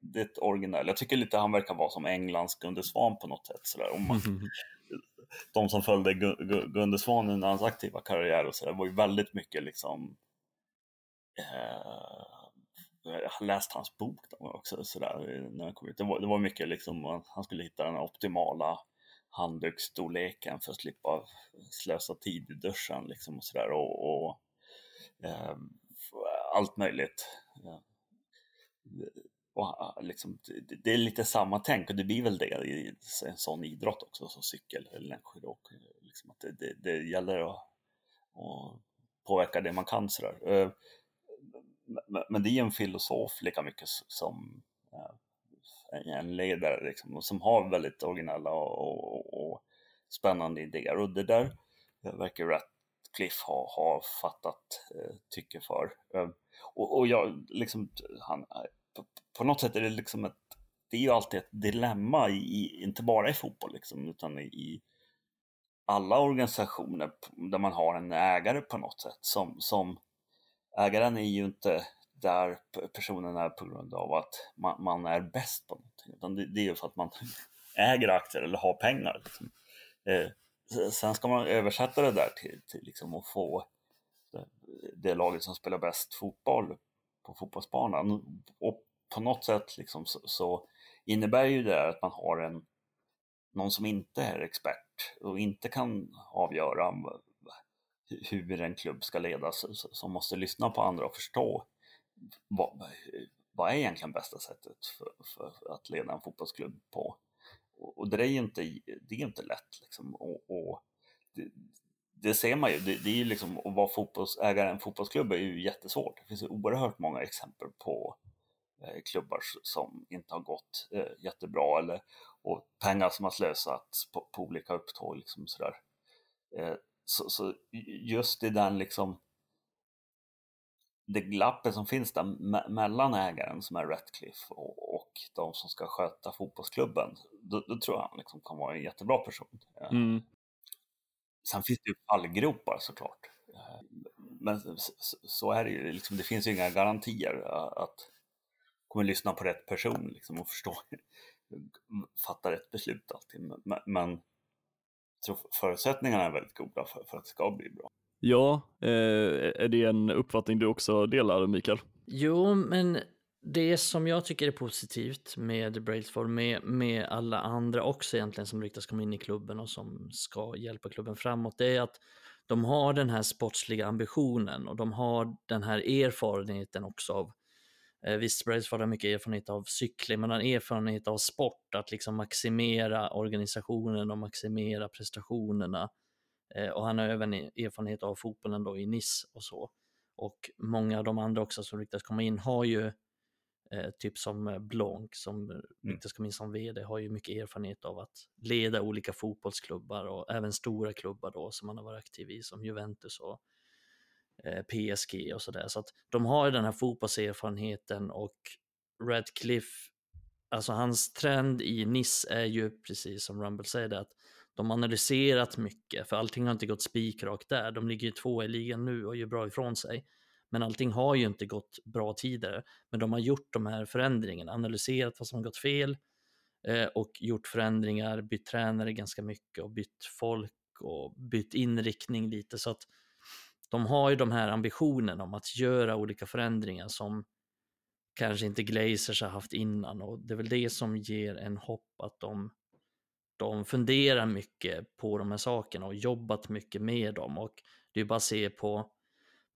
det är ett original. Jag tycker lite han verkar vara som Englands Gunde Svan på något sätt. Sådär. Om man, de som följde Gunde Svan under hans aktiva karriär och sådär var ju väldigt mycket liksom eh, jag har läst hans bok också sådär, när han kom ut. Det var, det var mycket liksom, han skulle hitta den optimala handduksstorleken för att slippa slösa tid i duschen liksom och sådär och, och eh, allt möjligt. Ja och ah, liksom, det är lite samma tänk och det blir väl det i en sån idrott också som cykel eller längdskidåk. Liksom att det, det, det, gäller att, att, påverka det man kan sådär. Eh, men det är en filosof lika mycket som eh, en ledare liksom, som har väldigt originella och, och, och spännande idéer och det där verkar Ratcliffe ha, ha fattat eh, tycke för. Och, och jag, liksom, han, på något sätt är det liksom ett, det är ju alltid ett dilemma, i, inte bara i fotboll liksom, utan i alla organisationer där man har en ägare på något sätt. Som, som ägaren är ju inte där personen är på grund av att man, man är bäst på någonting, utan det, det är ju för att man äger aktier eller har pengar. Liksom. Eh, sen ska man översätta det där till, till liksom att få det, det laget som spelar bäst fotboll på fotbollsbanan. Och på något sätt liksom så, så, innebär ju det att man har en, någon som inte är expert och inte kan avgöra hur en klubb ska ledas, som måste lyssna på andra och förstå vad, vad är egentligen bästa sättet för, för att leda en fotbollsklubb på. Och, och det är ju inte, det är inte lätt liksom. Och, och det, det, ser man ju, det, det är ju liksom, att vara fotbollsägare i en fotbollsklubb är ju jättesvårt. Det finns ju oerhört många exempel på klubbar som inte har gått eh, jättebra eller och pengar som har slösats på, på olika upptåg. Liksom sådär. Eh, så, så, just i den liksom det glappet som finns där me mellan ägaren som är Ratcliffe och, och de som ska sköta fotbollsklubben, då, då tror jag han liksom kan vara en jättebra person. Mm. Sen finns det ju fallgropar såklart. Men så, så är det ju, liksom, det finns ju inga garantier att kommer lyssna på rätt person liksom, och förstå, fatta rätt beslut alltid. Men, men jag tror förutsättningarna är väldigt goda för, för att det ska bli bra. Ja, eh, är det en uppfattning du också delar Mikael? Jo, men det som jag tycker är positivt med Brailsford, med, med alla andra också egentligen som ryktas komma in i klubben och som ska hjälpa klubben framåt, det är att de har den här sportsliga ambitionen och de har den här erfarenheten också av Eh, visst, Brailsford har mycket erfarenhet av cykling, men han har erfarenhet av sport, att liksom maximera organisationen och maximera prestationerna. Eh, och han har även erfarenhet av fotbollen då i Nice och så. Och många av de andra också som ryktas komma in har ju eh, typ som Blanc som ryktas komma in som vd har ju mycket erfarenhet av att leda olika fotbollsklubbar och även stora klubbar då som man har varit aktiv i som Juventus och eh, Eh, PSG och sådär. Så att de har ju den här fotbollserfarenheten och Radcliffe, alltså hans trend i Nice är ju precis som Rumble säger att de har analyserat mycket, för allting har inte gått spikrakt där. De ligger ju två i ligan nu och gör bra ifrån sig. Men allting har ju inte gått bra tidigare. Men de har gjort de här förändringarna, analyserat vad som har gått fel eh, och gjort förändringar, bytt tränare ganska mycket och bytt folk och bytt inriktning lite. Så att de har ju de här ambitionerna om att göra olika förändringar som kanske inte Glazers har haft innan och det är väl det som ger en hopp att de, de funderar mycket på de här sakerna och jobbat mycket med dem och det är bara att se på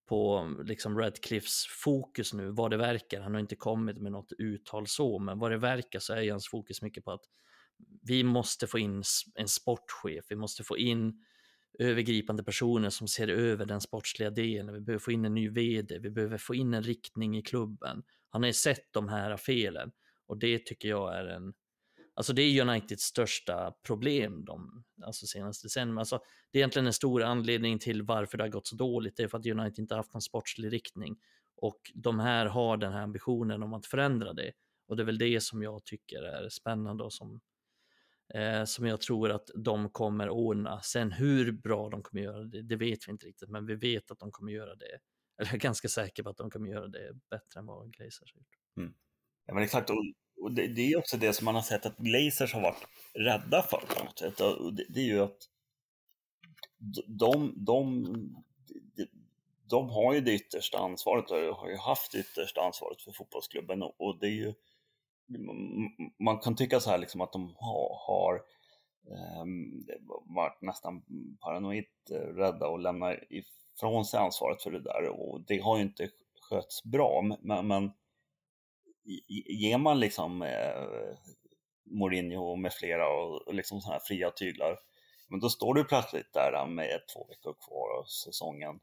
på liksom Radcliffes fokus nu, vad det verkar. Han har inte kommit med något uttal så, men vad det verkar så är hans fokus mycket på att vi måste få in en sportchef, vi måste få in övergripande personer som ser över den sportsliga delen. Vi behöver få in en ny vd, vi behöver få in en riktning i klubben. Han har ju sett de här felen och det tycker jag är en Alltså det är Uniteds största problem de alltså senaste decennierna. Alltså det är egentligen en stor anledning till varför det har gått så dåligt. Det är för att United inte haft någon sportslig riktning. Och de här har den här ambitionen om att förändra det. Och det är väl det som jag tycker är spännande och som, eh, som jag tror att de kommer ordna. Sen hur bra de kommer göra det, det vet vi inte riktigt. Men vi vet att de kommer göra det. Eller jag är ganska säker på att de kommer göra det bättre än vad Glazers har gjort. Mm. Ja, men exakt, och, och det, det, är också det som man har sett att Glazers har varit rädda för på något sätt. Och det, det är ju att de, de, de, de har ju det yttersta ansvaret och har ju haft det yttersta ansvaret för fotbollsklubben och, och det är ju man kan tycka så här liksom att de har, har varit nästan paranoid rädda och lämna ifrån sig ansvaret för det där. Och det har ju inte skötts bra men, men ger man liksom eh, Mourinho med flera och liksom sådana här fria tyglar, men då står du plötsligt där med två veckor kvar av säsongen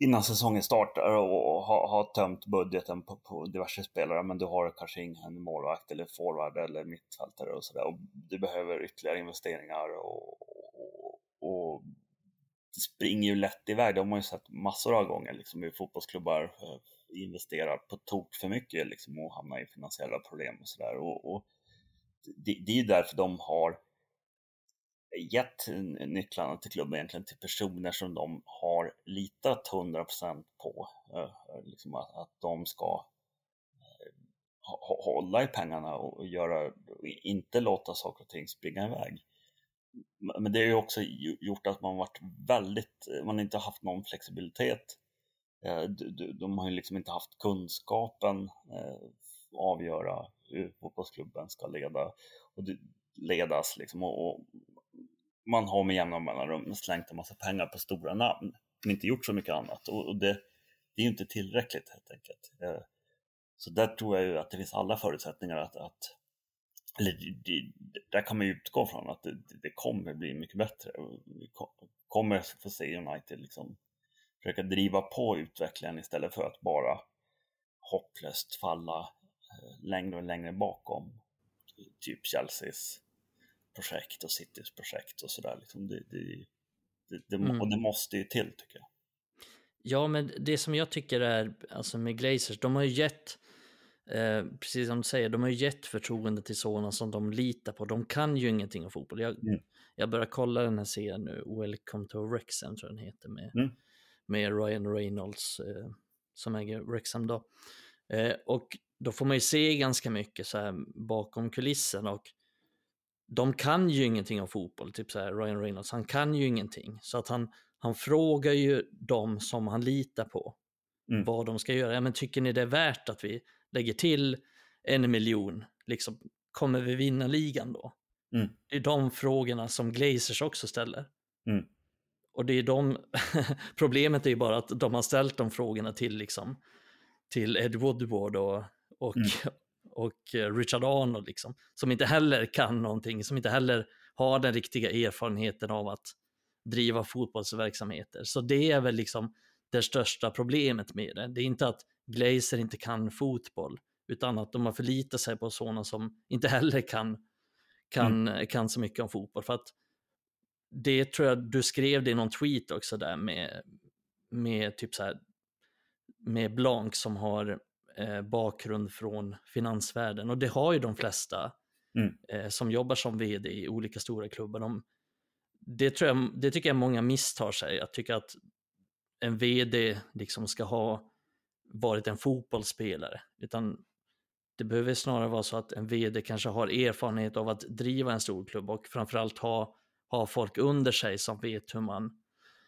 innan säsongen startar och har, ha tömt budgeten på, på, diverse spelare, men du har kanske ingen målvakt eller forward eller mittfältare och sådär du behöver ytterligare investeringar och, och, och det springer ju lätt iväg. Det har man ju sett massor av gånger liksom, hur fotbollsklubbar eh, investerar på tok för mycket liksom, och hamnar i finansiella problem och sådär. Och, och det, det, är ju därför de har gett nycklarna till klubben egentligen till personer som de har litat 100% på. Eh, eh, liksom att, att de ska eh, hålla i pengarna och göra, inte låta saker och ting springa iväg. Men det har ju också gjort att man varit väldigt, man inte haft någon flexibilitet de har ju liksom inte haft kunskapen avgöra hur fotbollsklubben ska leda och ledas liksom och, man har med jämna mellanrum slängt en massa pengar på stora namn men inte gjort så mycket annat och, det, det är ju inte tillräckligt helt enkelt. Eh, så där tror jag ju att det finns alla förutsättningar att, att eller det, där kan man ju utgå från att det, det kommer bli mycket bättre. Vi kommer få se United liksom försöka driva på utvecklingen istället för att bara hopplöst falla eh, längre och längre bakom typ Chelseas projekt och Citys projekt och sådär. Liksom det, det, det, mm. Och det måste ju till tycker jag. Ja, men det som jag tycker är, alltså med Glazers, de har ju gett, eh, precis som du säger, de har ju gett förtroende till sådana som de litar på. De kan ju ingenting om fotboll. Jag, mm. jag börjar kolla den här serien nu, Welcome to Wrexham tror jag den heter, med mm med Ryan Reynolds eh, som äger Wrexham då. Eh, och då får man ju se ganska mycket så här bakom kulissen och de kan ju ingenting om fotboll, typ så här Ryan Reynolds, han kan ju ingenting. Så att han, han frågar ju dem som han litar på mm. vad de ska göra. Ja, men tycker ni det är värt att vi lägger till en miljon? Liksom, kommer vi vinna ligan då? Mm. Det är de frågorna som Glazers också ställer. Mm. Och det är de, problemet är ju bara att de har ställt de frågorna till liksom, till Ed Woodward och, och, mm. och eh, Richard Arnold liksom, som inte heller kan någonting, som inte heller har den riktiga erfarenheten av att driva fotbollsverksamheter. Så det är väl liksom det största problemet med det. Det är inte att Glazer inte kan fotboll, utan att de har förlitat sig på sådana som inte heller kan, kan, mm. kan så mycket om fotboll. För att det tror jag du skrev det i någon tweet också där med, med typ så här, med Blanc som har eh, bakgrund från finansvärlden och det har ju de flesta mm. eh, som jobbar som vd i olika stora klubbar. De, det, tror jag, det tycker jag många misstar sig, jag tycker att en vd liksom ska ha varit en fotbollsspelare, utan det behöver snarare vara så att en vd kanske har erfarenhet av att driva en stor klubb och framförallt ha, ha folk under sig som vet hur man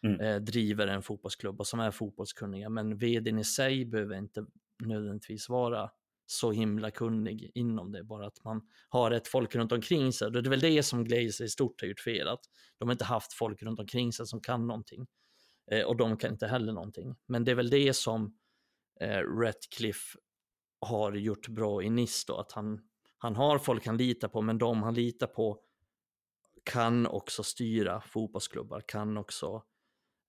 mm. eh, driver en fotbollsklubb och som är fotbollskunniga. Men vdn i sig behöver inte nödvändigtvis vara så himla kunnig inom det, bara att man har rätt folk runt omkring sig. Det är väl det som Glazer i stort har gjort fel, att de inte haft folk runt omkring sig som kan någonting. Eh, och de kan inte heller någonting. Men det är väl det som eh, Ratcliffe har gjort bra i NIS, då, att han, han har folk han litar på, men de han litar på kan också styra fotbollsklubbar, kan också eh,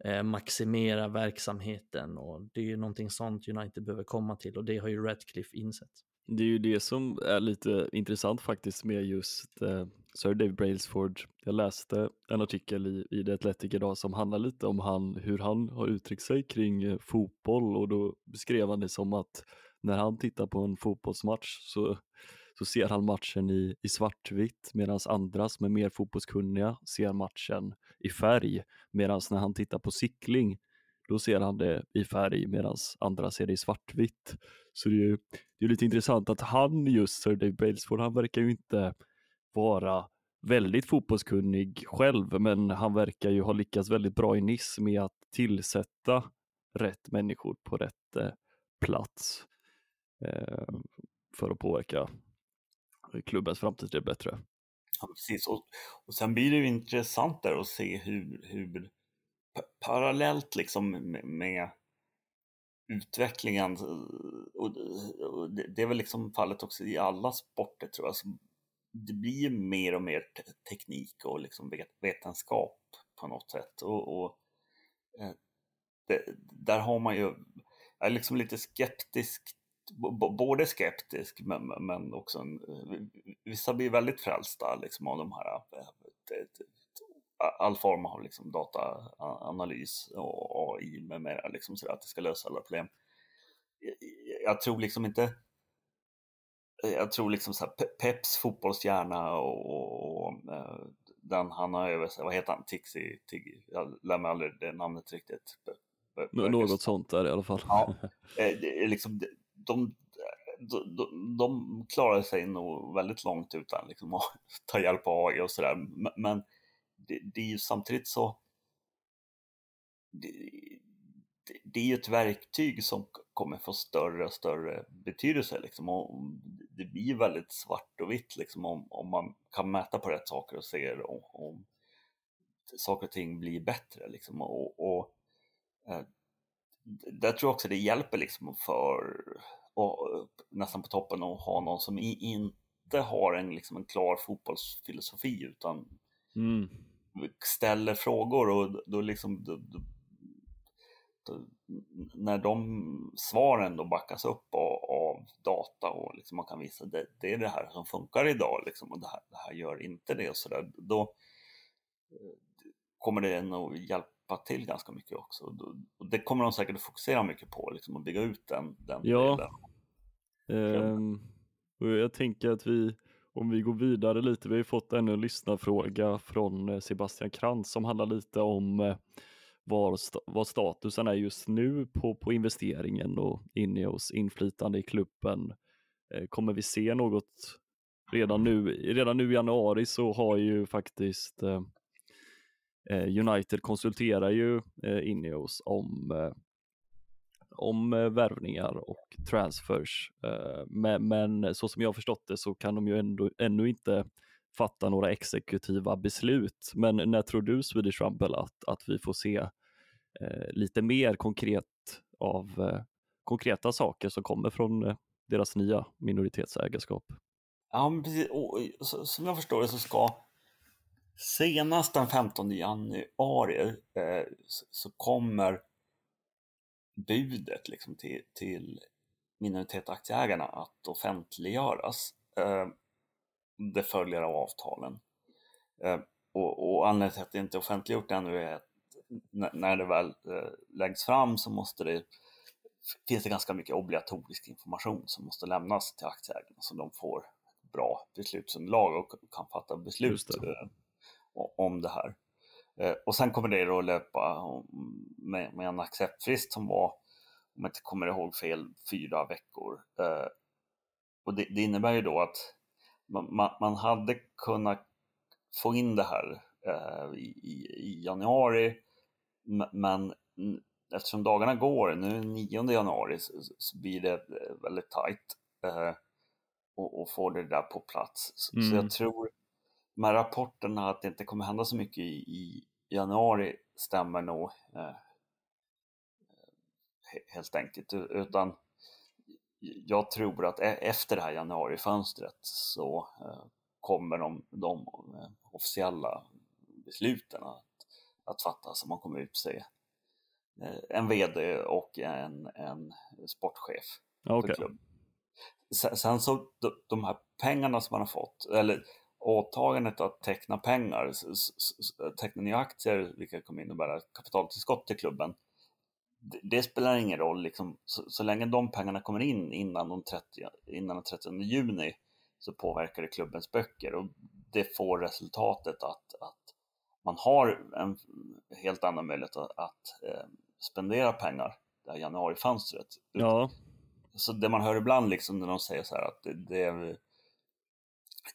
Eh, maximera verksamheten och det är ju någonting sånt United behöver komma till och det har ju Ratcliffe insett. Det är ju det som är lite intressant faktiskt med just eh, Sir David Brailsford. Jag läste en artikel i, i The Athletic idag som handlar lite om han, hur han har uttryckt sig kring eh, fotboll och då beskrev han det som att när han tittar på en fotbollsmatch så, så ser han matchen i, i svartvitt medan andra som är mer fotbollskunniga ser matchen i färg. Medan när han tittar på cykling då ser han det i färg medan andra ser det i svartvitt. Så det är ju det är lite intressant att han just, Sir Dave Brailsford, han verkar ju inte vara väldigt fotbollskunnig själv, men han verkar ju ha lyckats väldigt bra i Nice med att tillsätta rätt människor på rätt eh, plats eh, för att påverka klubbens framtid till bättre. Ja, precis. Och, och sen blir det ju intressant där att se hur, hur parallellt liksom med, med utvecklingen, eh, och, och det, det, är väl liksom fallet också i alla sporter tror jag, det blir mer och mer teknik och liksom vetenskap på något sätt. Och, och eh, det, där har man ju, jag är liksom lite skeptisk, både skeptisk men, men också en, vissa blir väldigt frälsta liksom av de här eh, all form av liksom dataanalys och AI med mera, liksom så att det ska lösa alla problem. Jag tror liksom inte jag tror liksom så här, Peps fotbollshjärna och, och uh, den han har över sig, vad heter han, Tixi, Tiggy, jag lär mig aldrig det namnet riktigt. Något sånt där i alla fall. Ja, eh, det är liksom, de, de, de, klarar sig nog väldigt långt utan liksom, att ta hjälp av AI och sådär. Men det, det, är ju samtidigt så det, det är ju ett verktyg som kommer få större och större betydelse liksom. Och det blir väldigt svart och vitt liksom, om, om man kan mäta på rätt saker och ser om, om saker och ting blir bättre. Liksom. Och, och eh, där tror jag också det hjälper liksom för, och, nästan på toppen, att ha någon som inte har en, liksom, en klar fotbollsfilosofi utan mm. ställer frågor och då liksom då, då, när de svaren då backas upp av, av data och liksom man kan visa det, det är det här som funkar idag liksom, och det här, det här gör inte det och så där, då eh, kommer det nog hjälpa till ganska mycket också. Och det kommer de säkert att fokusera mycket på, liksom, att bygga ut den, den ja. delen. Och jag tänker att vi, om vi går vidare lite, vi har ju fått ännu en lyssnarfråga från eh, Sebastian Krantz som handlar lite om eh, var, vad statusen är just nu på, på investeringen och Ineos inflytande i klubben. Eh, kommer vi se något redan nu? Redan nu i januari så har ju faktiskt eh, eh Eh, United konsulterar ju eh, Ineos om eh, om eh, värvningar och transfers. Eh, men, men, så som jag har förstått det så kan de ju ändå, ännu inte fatta några exekutiva beslut. Men när tror du Swedish Rumble att, att vi får se eh, lite mer konkret av eh, konkreta saker som kommer från deras nya minoritetsägarskap? Ja, men precis. Och, som jag förstår det så ska senast den 15 januari eh, så kommer budet liksom till, till minoritetaktieägarna att offentliggöras. Eh, det följer av avtalen. Eh, och, och anledningen till att det inte är offentliggjort ännu är att när det väl eh, läggs fram så måste det finns det ganska mycket obligatorisk information som måste lämnas till aktieägarna så de får bra beslutsunderlag och kan fatta beslut det. Om det här. Och sen kommer det att löpa med, med en acceptfrist som var, om jag inte kommer ihåg fel, fyra veckor. Och det, det innebär ju då att man, man hade kunnat få in det här eh, i, i, januari, men eftersom dagarna går, nu är det 9 januari, så, så blir det eh, väldigt tajt eh, och, och få det där på plats. Så, mm. så jag tror med rapporterna att det inte kommer hända så mycket i, i januari stämmer nog eh, helt enkelt, utan jag tror att e-, efter det här januarifönstret så eh, kommer de, de eh, officiella besluten att, att fattas. Så man kommer utse eh, en VD och en, en sportchef okay. Sen, sen så de här pengarna som man har fått, eller åtagandet att teckna pengar, teckna nya aktier, vilket kommer innebära kapitaltillskott till klubben, det, spelar ingen roll, liksom, så, så, länge de pengarna kommer in innan, de 30, innan den 30 juni så påverkar det klubbens böcker och det får resultatet att, att man har en helt annan möjlighet att, att eh, spendera pengar det här januarifönstret. Ja. Så det man hör ibland liksom när de säger så här att det, det,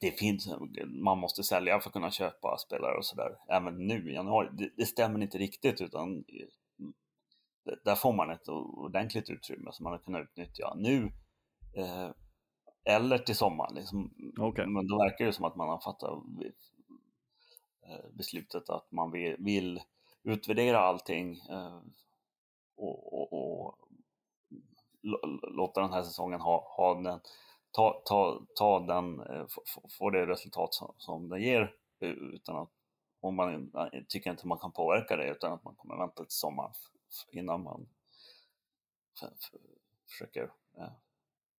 det finns, man måste sälja för att kunna köpa spelare och sådär, även nu i januari. Det, det stämmer inte riktigt utan där får man ett ordentligt utrymme som man kunnat utnyttja nu eh, eller till sommaren. Liksom. Okay. Men då verkar det som att man har fattat eh, beslutet att man vill, vill utvärdera allting eh, och, och, och, låta den här säsongen ha, ha den, ta, ta, ta den, eh, få det resultat som, som den ger utan att om man tycker inte man kan påverka det utan att man kommer vänta till sommaren innan man försöker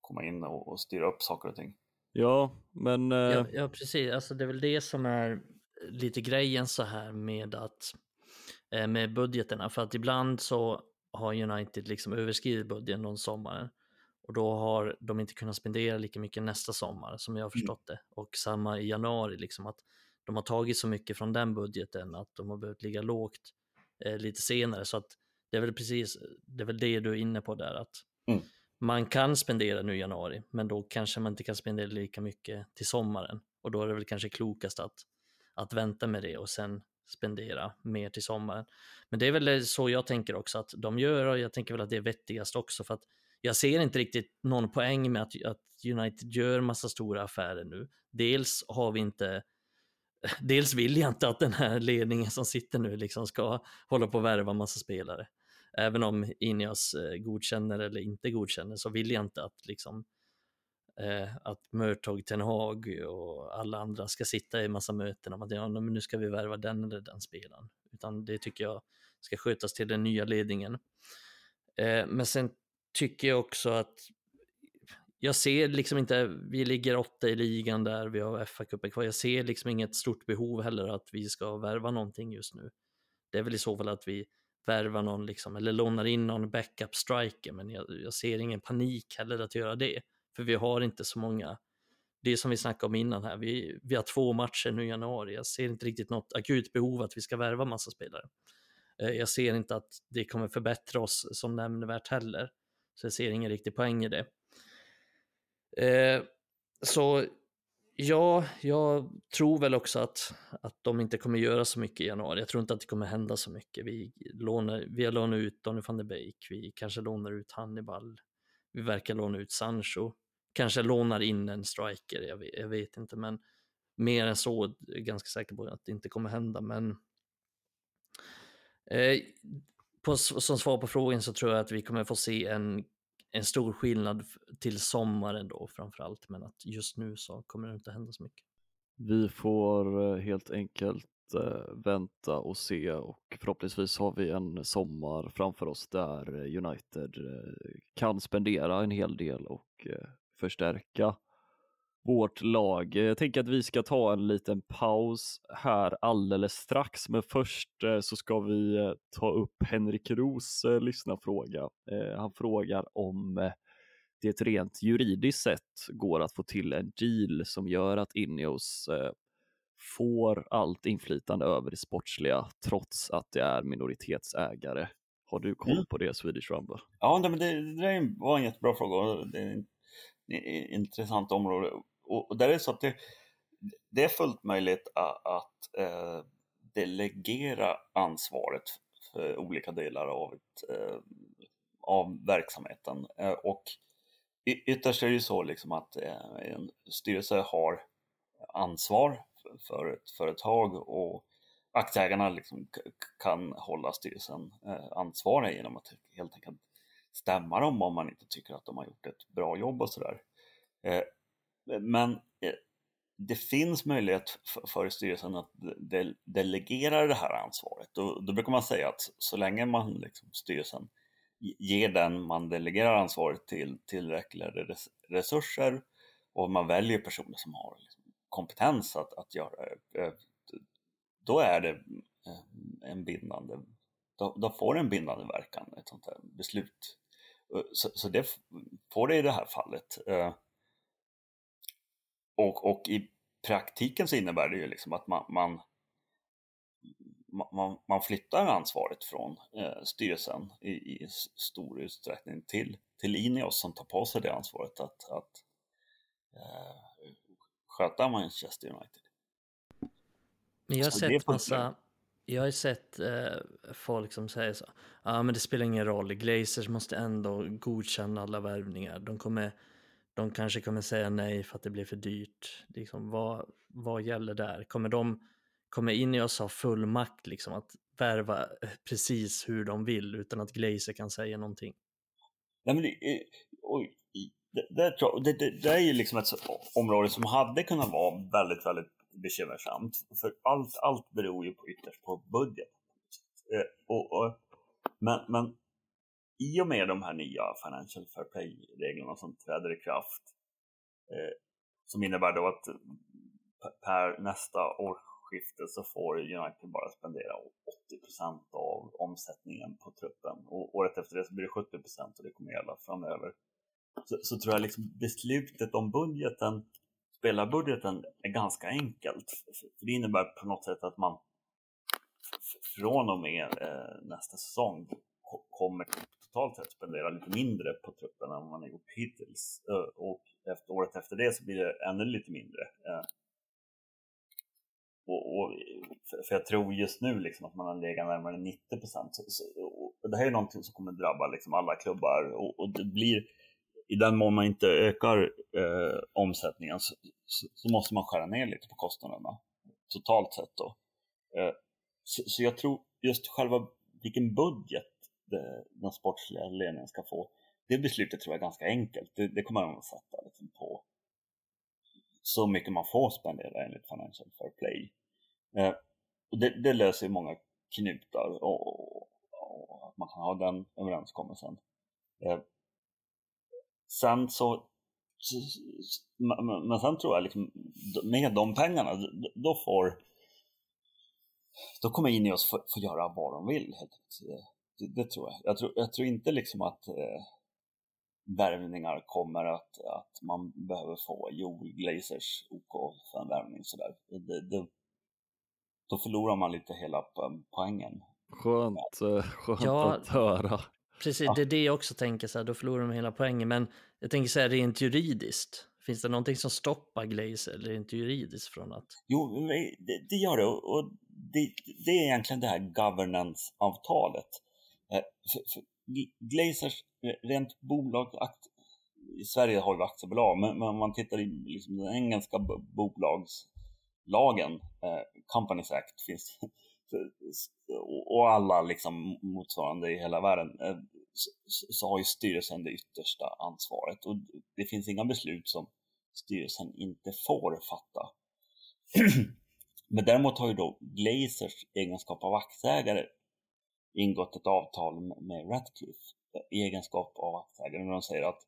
komma in och styra upp saker och ting. Ja, men... Ja, eh, ja, precis. Alltså, det är väl det som är lite grejen så här med att eh, med budgeterna. För att ibland så har United liksom överskridit budgeten någon sommaren och då har de inte kunnat spendera lika mycket nästa sommar som jag har mm. förstått det. Och samma i januari, liksom att de har tagit så mycket från den budgeten att de har behövt ligga lågt eh, lite senare. Så att det är väl precis, det är väl det du är inne på där, att mm. man kan spendera nu i januari, men då kanske man inte kan spendera lika mycket till sommaren. Och då är det väl kanske klokast att, att vänta med det och sen spendera mer till sommaren. Men det är väl så jag tänker också att de gör och jag tänker väl att det är vettigast också för att jag ser inte riktigt någon poäng med att, att United gör massa stora affärer nu. Dels har vi inte Dels vill jag inte att den här ledningen som sitter nu liksom ska hålla på och värva massa spelare även om Ineos eh, godkänner eller inte godkänner så vill jag inte att liksom eh, att Mörtog Ten Hag och alla andra ska sitta i massa möten om att ja, men nu ska vi värva den eller den spelaren. Utan det tycker jag ska skötas till den nya ledningen. Eh, men sen tycker jag också att jag ser liksom inte, vi ligger åtta i ligan där, vi har FA-cupen kvar, jag ser liksom inget stort behov heller att vi ska värva någonting just nu. Det är väl i så fall att vi värvar någon liksom, eller lånar in någon backup striker, men jag, jag, ser ingen panik heller att göra det, för vi har inte så många. Det är som vi snackade om innan här, vi, vi har två matcher nu i januari, jag ser inte riktigt något akut behov att vi ska värva massa spelare. Eh, jag ser inte att det kommer förbättra oss som nämnvärt heller, så jag ser ingen riktig poäng i det. Eh, så Ja, jag tror väl också att, att de inte kommer göra så mycket i januari. Jag tror inte att det kommer hända så mycket. Vi, lånar, vi har lånat ut Donny van de Beek, vi kanske lånar ut Hannibal, vi verkar låna ut Sancho, kanske lånar in en striker, jag vet, jag vet inte, men mer än så är jag ganska säker på att det inte kommer hända. Men eh, på, som svar på frågan så tror jag att vi kommer få se en en stor skillnad till sommaren då framförallt, men att just nu så kommer det inte hända så mycket. Vi får eh, helt enkelt eh, vänta och se och förhoppningsvis har vi en sommar framför oss där United eh, kan spendera en hel del och förstärka vårt lag. Jag tänker att vi ska ta en liten paus här alldeles strax, men först så ska vi ta upp Henrik Ros lyssnarfråga. Han frågar om det rent juridiskt sett går att få till en deal som gör att Ineos eh, får allt inflytande över det sportsliga trots att det är minoritetsägare. Har du koll på det, Swedish Rumble? Ja, men det, det var en jättebra fråga. Det är ett intressant område. Och, där är det så att det, det är fullt möjligt att, att eh, delegera ansvaret för olika delar av, ett, eh, av verksamheten. Eh, och ytterst är det ju så liksom att eh, en styrelse har ansvar för ett företag och aktieägarna liksom kan hålla styrelsen eh, ansvarig genom att helt enkelt stämma dem om man inte tycker att de har gjort ett bra jobb och sådär. Eh, men eh, det finns möjlighet för styrelsen att delegera det här ansvaret och då brukar man säga att så länge man liksom, styrelsen ger den man delegerar ansvaret till tillräckliga resurser och man väljer personer som har liksom kompetens att, att göra det, då är det eh, en bindande, då, då får det en bindande verkan, ett sånt här beslut. Så, så det får det i det här fallet. Och, och i praktiken så innebär det ju liksom att man, man man, man flyttar ansvaret från eh, styrelsen i, i, stor utsträckning till, till Ineos som tar på sig det ansvaret att, att eh, sköta Manchester United. Men jag har sett massa, jag har sett eh, folk som säger så, ja ah, men det spelar ingen roll, Glazers måste ändå godkänna alla värvningar, de kommer de kanske kommer säga nej för att det blir för dyrt. Liksom, vad, vad gäller där? Kommer de kommer in i oss ha full makt liksom att värva eh, precis hur de vill utan att Glazer kan säga någonting. Nej, men det, eh, oj, det, det, det, det, är ju liksom ett område som hade kunnat vara väldigt, väldigt bekymmersamt. För allt, allt beror ju på ytterst på budget. Eh, och, och, men, men i och med de här nya Financial Fair Play-reglerna som träder i kraft eh, som innebär då att per nästa årsskifte så får United bara spendera 80% av omsättningen på truppen och året efter det så blir det 70% och det kommer gälla framöver. Så, så tror jag liksom beslutet om budgeten, spelarbudgeten, är ganska enkelt. För det innebär på något sätt att man från och med eh, nästa säsong kommer totalt sett spendera lite mindre på truppen än man har gjort hittills. Eh, och efter, året efter det så blir det ännu lite mindre. Eh, och, och, för jag tror just nu liksom att man har legat närmare 90 procent. Det här är någonting som kommer drabba liksom alla klubbar och, och det blir i den mån man inte ökar eh, omsättningen så, så, så, måste man skära ner lite på kostnaderna totalt sett. Då. Eh, så, så, jag tror just själva vilken budget Eh, den sportsliga ledningen ska få, det beslutet tror jag är ganska enkelt. Det, det kommer man att sätta liksom, på så mycket man får spendera enligt Financial Fair Play. Eh, och det, det, löser ju många knutar och, och, och, att man kan ha den överenskommelsen. Eh, sen så, men, men sen tror jag liksom med de pengarna, då får då kommer Ineos få, få göra vad de vill. helt enkelt. Det, det, tror jag. Jag tror, jag tror inte liksom att eh, värvningar kommer att, att man behöver få Joel Glazers OK för en värvning sådär. Det, det, då förlorar man lite hela poängen. Skönt, eh, skönt ja, att höra. Precis, ja. det är det jag också tänker, så här, då förlorar de hela poängen. Men jag tänker så här, rent juridiskt, finns det någonting som stoppar Glazer rent juridiskt från att? Jo, det, det gör det och det, det, är egentligen det här governance-avtalet. Eh, Glazers eh, rent bolag, i Sverige har vi aktiebolag, men, men om man tittar i liksom den engelska bolagslagen, eh, Companies Act, finns och alla liksom motsvarande i hela världen, eh, så, så har ju styrelsen det yttersta ansvaret och det finns inga beslut som styrelsen inte får fatta. Men däremot har ju då Glazers egenskap av aktieägare ingått ett avtal med Ratcliffe i egenskap av aktieägare när de säger att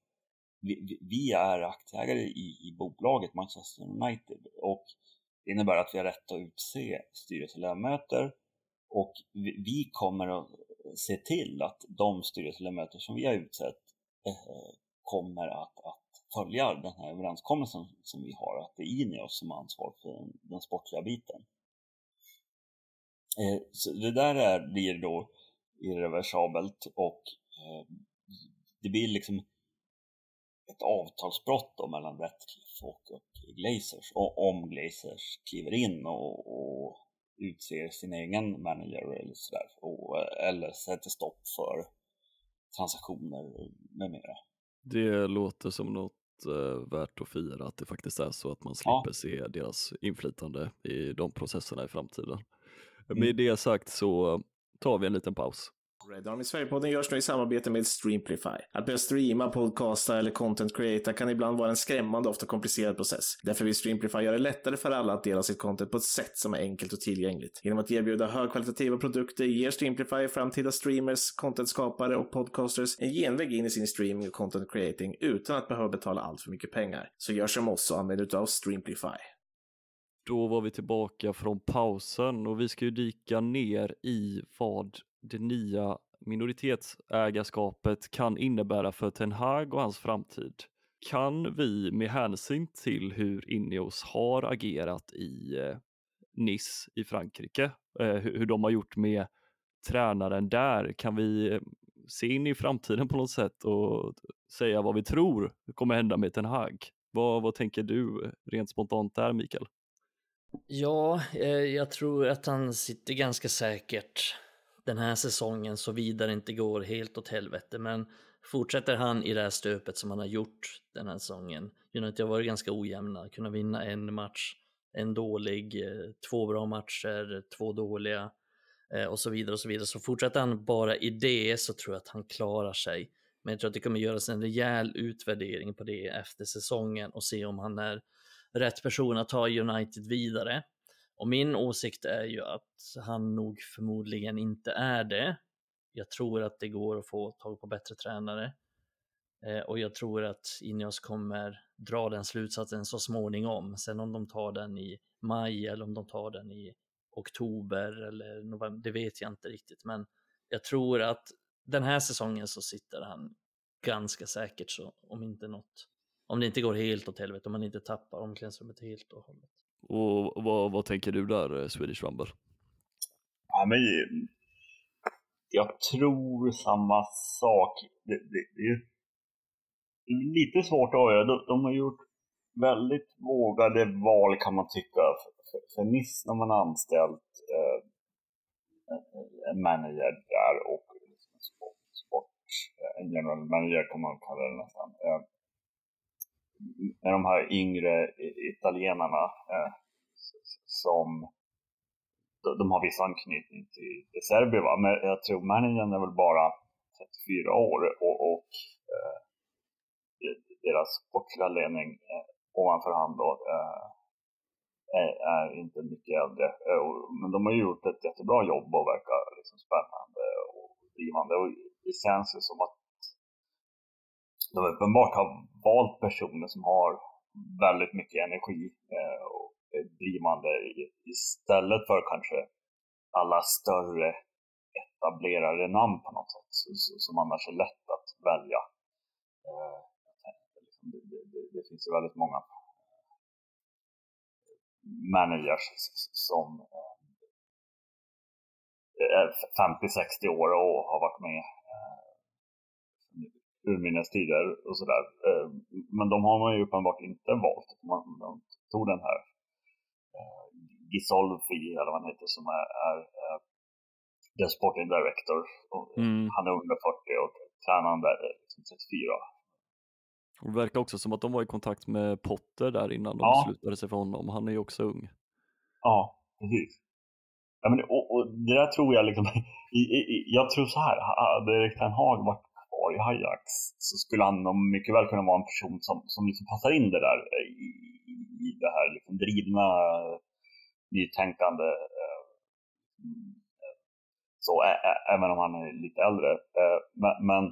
vi, vi är aktieägare i, i bolaget Manchester United och det innebär att vi har rätt att utse styrelseledamöter och vi, vi kommer att se till att de styrelseledamöter som vi har utsett eh, kommer att, att följa den här överenskommelsen som vi har, att det är Ineos som har ansvar för den, den sportliga biten. Eh, så det där är, blir då irreversibelt och eh, det blir liksom ett avtalsbrott då mellan Ratcliffe och, och Glazers och om Glazers kliver in och, och utser sin egen manager eller sådär eller sätter stopp för transaktioner med mera. Det låter som något eh, värt att fira att det faktiskt är så att man slipper ja. se deras inflytande i de processerna i framtiden. Mm. Med det sagt så tar vi en liten paus. Red Army Sverigepodden görs nu i samarbete med Streamplify. Att börja streama, podcasta eller content creata kan ibland vara en skrämmande och ofta komplicerad process. Därför vill Streamplify göra det lättare för alla att dela sitt content på ett sätt som är enkelt och tillgängligt. Genom att erbjuda högkvalitativa produkter ger Streamplify framtida streamers, contentskapare och podcasters en genväg in i sin streaming och content creating utan att behöva betala allt för mycket pengar. Så gör som oss och använd utav Streamplify. Då var vi tillbaka från pausen och vi ska ju dyka ner i vad det nya minoritetsägarskapet kan innebära för Ten Hag och hans framtid. Kan vi med hänsyn till hur Ineos har agerat i eh, Nice i Frankrike, eh, hur de har gjort med tränaren där, kan vi eh, se in i framtiden på något sätt och säga vad vi tror kommer hända med Ten Hag? Vad, vad tänker du eh, rent spontant där, Mikael? Ja, eh, jag tror att han sitter ganska säkert den här säsongen såvida det inte går helt åt helvete. Men fortsätter han i det här stöpet som han har gjort den här säsongen. United har varit ganska ojämna, kunna vinna en match, en dålig, eh, två bra matcher, två dåliga eh, och så vidare och så vidare. Så fortsätter han bara i det så tror jag att han klarar sig. Men jag tror att det kommer göras en rejäl utvärdering på det efter säsongen och se om han är rätt person att ta United vidare. Och min åsikt är ju att han nog förmodligen inte är det. Jag tror att det går att få tag på bättre tränare. Eh, och jag tror att Ineos kommer dra den slutsatsen så småningom. Sen om de tar den i maj eller om de tar den i oktober eller november, det vet jag inte riktigt. Men jag tror att den här säsongen så sitter han ganska säkert så om inte något, om det inte går helt åt helvete, om man inte tappar omklädningsrummet helt och hållet. Och vad, vad tänker du där, eh, Swedish Rumble? Ja, men jag tror samma sak. Det, det, det är lite svårt att avgöra. De, de, har gjort väldigt vågade val kan man tycka. För, för, för Niss när man har anställt eh, en manager där och liksom sport, sport, en general manager kan man kalla det nästan. Eh, med de här yngre italienarna eh, som de har viss anknytning till Serbien. Va? Men jag tror managern är väl bara 34 år och, och eh, deras sportsliga ledning eh, ovanför han då eh, är, är, inte mycket äldre. Eh, men de har gjort ett jättebra jobb och verkar liksom spännande och drivande. Och det känns ju som att de uppenbart har valt personer som har väldigt mycket energi eh, och drivande istället för kanske alla större etablerade namn på något sätt som annars är lätt att välja. Eh, liksom, det, det, det finns ju väldigt många eh, managers som eh, är 50-60 år och har varit med urminnes tider och sådär. Eh, men de har man ju uppenbart inte valt. Man, de tog den här eh, Gisolfi, eller vad han heter, som är, är eh, den sporting director. Och mm. Han är under 40 och tränaren där är liksom 34. Det verkar också som att de var i kontakt med Potter där innan de ja. beslutade sig för honom. Han är ju också ung. Ja, precis. Ja, men, och, och det där tror jag liksom, jag tror så här, hade Erik Ten Hag varit kvar i Ajax så skulle han mycket väl kunna vara en person som, som liksom passar in det där eh, i, i det här liksom drivna nytänkande. Eh, så ä, ä, även om han är lite äldre. Eh, men, men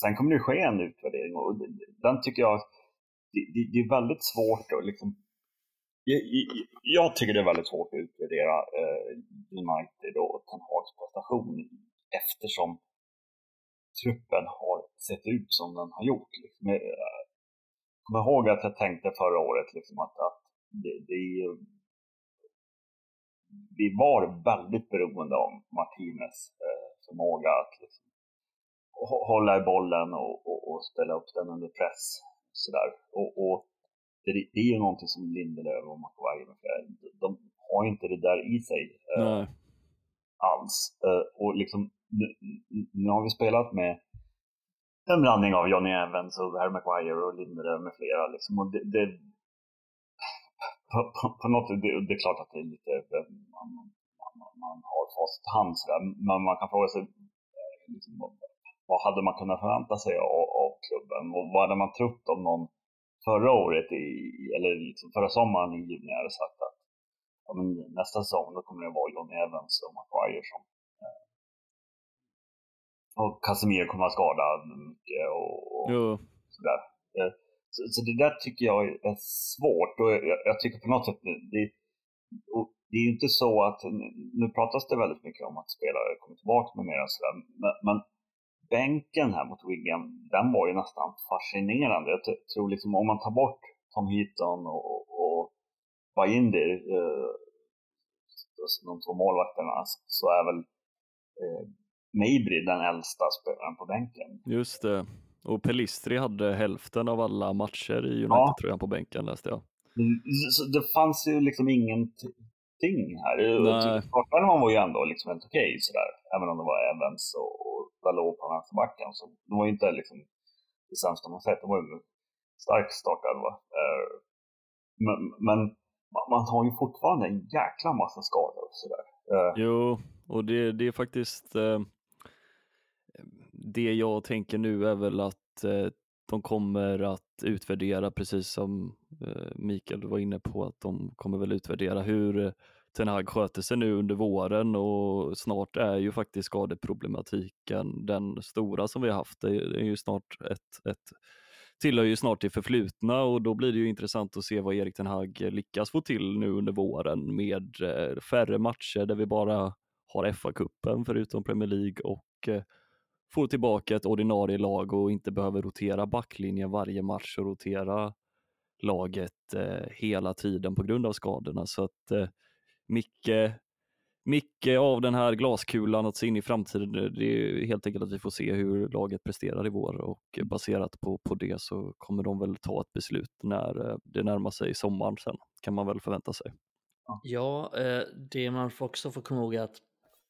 sen kommer det ske en utvärdering och den tycker jag, det, det är väldigt svårt att liksom jag, jag, tycker det är väldigt svårt att utvärdera United och Ten Hags prestation eftersom truppen har sett ut som den har gjort. Liksom. Jag kommer ihåg att jag tänkte förra året liksom att, att det, det, vi var väldigt beroende av Martinez eh, förmåga att liksom, hålla i bollen och, och, och, spela upp den under press. Sådär. Och, och det, det, är ju någonting som Lindelöf och Maguire de har inte det där i sig eh, alls. Eh, och liksom, nu, har vi spelat med en blandning av Johnny Evans och Harry Maguire och Lindre med flera. Liksom. Och det, det på, på, på, något det, det är klart att det är lite, eh, man, man, man har fast hand sådär, men man kan fråga sig eh, liksom, vad hade man kunnat förvänta sig av, av, klubben och vad hade man trott om någon förra året, i, eller liksom förra sommaren i juni hade sagt att ja, men nästa säsong då kommer det vara Johnny Evans och Maguire som och Casemiro kommer att vara skadad mycket och, och sådär. Eh, så, så, det där tycker jag är svårt och jag, jag tycker på något sätt det, det är ju inte så att, nu pratas det väldigt mycket om att spelare kommer tillbaka med mera sådär, men, men bänken här mot Wigan, den var ju nästan fascinerande. Jag tror liksom om man tar bort Tom Heaton och, och Bajinder, eh, de två målvakterna, så är väl eh, Mabry den äldsta spelaren på bänken. Just det. Och Pelistri hade hälften av alla matcher i United-tröjan ja. på bänken läste jag. Mm, så det fanns ju liksom ingenting här. Startvärmen var ju ändå liksom helt okej okay, sådär. Även om det var Evans och, och Dalot på vänsterbacken. Så det var ju inte liksom det sämsta man sett. Det var ju en stark startelva. Eh, men, men man har ju fortfarande en jäkla massa skador. Sådär. Eh, jo, och det, det är faktiskt eh, det jag tänker nu är väl att eh, de kommer att utvärdera, precis som eh, Mikael var inne på, att de kommer väl utvärdera hur Ten Hag sköter sig nu under våren och snart är ju faktiskt skadeproblematiken den stora som vi har haft. Det är ju snart ett, ett tillhör ju snart det förflutna och då blir det ju intressant att se vad Erik Ten Hag lyckas få till nu under våren med eh, färre matcher där vi bara har FA-cupen förutom Premier League och eh, får tillbaka ett ordinarie lag och inte behöver rotera backlinjen varje match och rotera laget eh, hela tiden på grund av skadorna. Så att eh, mycket, mycket av den här glaskulan att se in i framtiden, eh, det är helt enkelt att vi får se hur laget presterar i vår och eh, baserat på, på det så kommer de väl ta ett beslut när eh, det närmar sig sommaren sen, kan man väl förvänta sig. Ja, eh, det man också får komma ihåg är att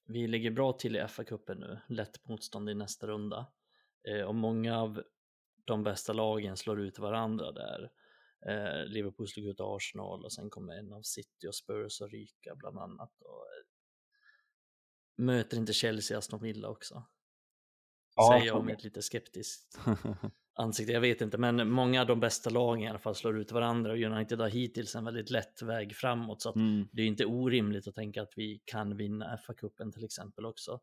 vi ligger bra till i FA-cupen nu, lätt motstånd i nästa runda. Eh, och många av de bästa lagen slår ut varandra där. Eh, Liverpool slog ut Arsenal och sen kommer en av City och Spurs att ryka bland annat. Och, eh, möter inte Chelsea Aston Villa också? Ja, Säger jag med ett lite skeptiskt ansikte, jag vet inte, men många av de bästa lagen i alla fall slår ut varandra och United har hittills en väldigt lätt väg framåt så att mm. det är inte orimligt att tänka att vi kan vinna FA-cupen till exempel också.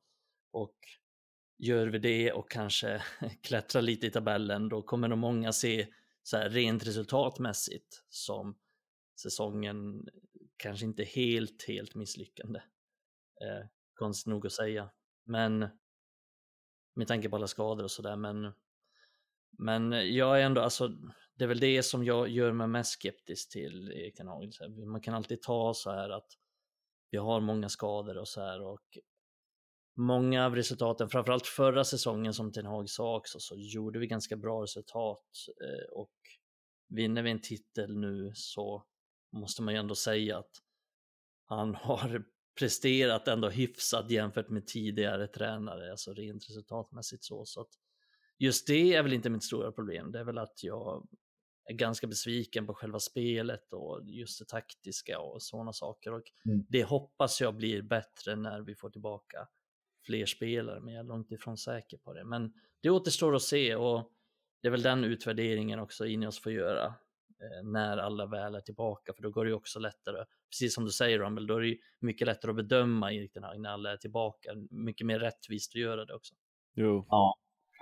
Och gör vi det och kanske klättrar lite i tabellen, då kommer nog många se så här rent resultatmässigt som säsongen kanske inte helt, helt misslyckande. Eh, konstigt nog att säga, men med tanke på alla skador och sådär, men men jag är ändå, alltså, det är väl det som jag gör mig mest skeptisk till Erik Ten Hag. Man kan alltid ta så här att vi har många skador och så här och många av resultaten, framförallt förra säsongen som Ten Hag sa också, så gjorde vi ganska bra resultat eh, och vinner vi en titel nu så måste man ju ändå säga att han har presterat ändå hyfsat jämfört med tidigare tränare, alltså rent resultatmässigt så. så att just det är väl inte mitt stora problem. Det är väl att jag är ganska besviken på själva spelet och just det taktiska och sådana saker. Och mm. Det hoppas jag blir bättre när vi får tillbaka fler spelare, men jag är långt ifrån säker på det. Men det återstår att se och det är väl den utvärderingen också Ineos får göra. eh, när alla väl är tillbaka, för då går det ju också lättare, precis som du säger Rumble, då är det ju mycket lättare att bedöma Erik Den när alla är tillbaka, mycket mer rättvist att göra det också. Jo. Ja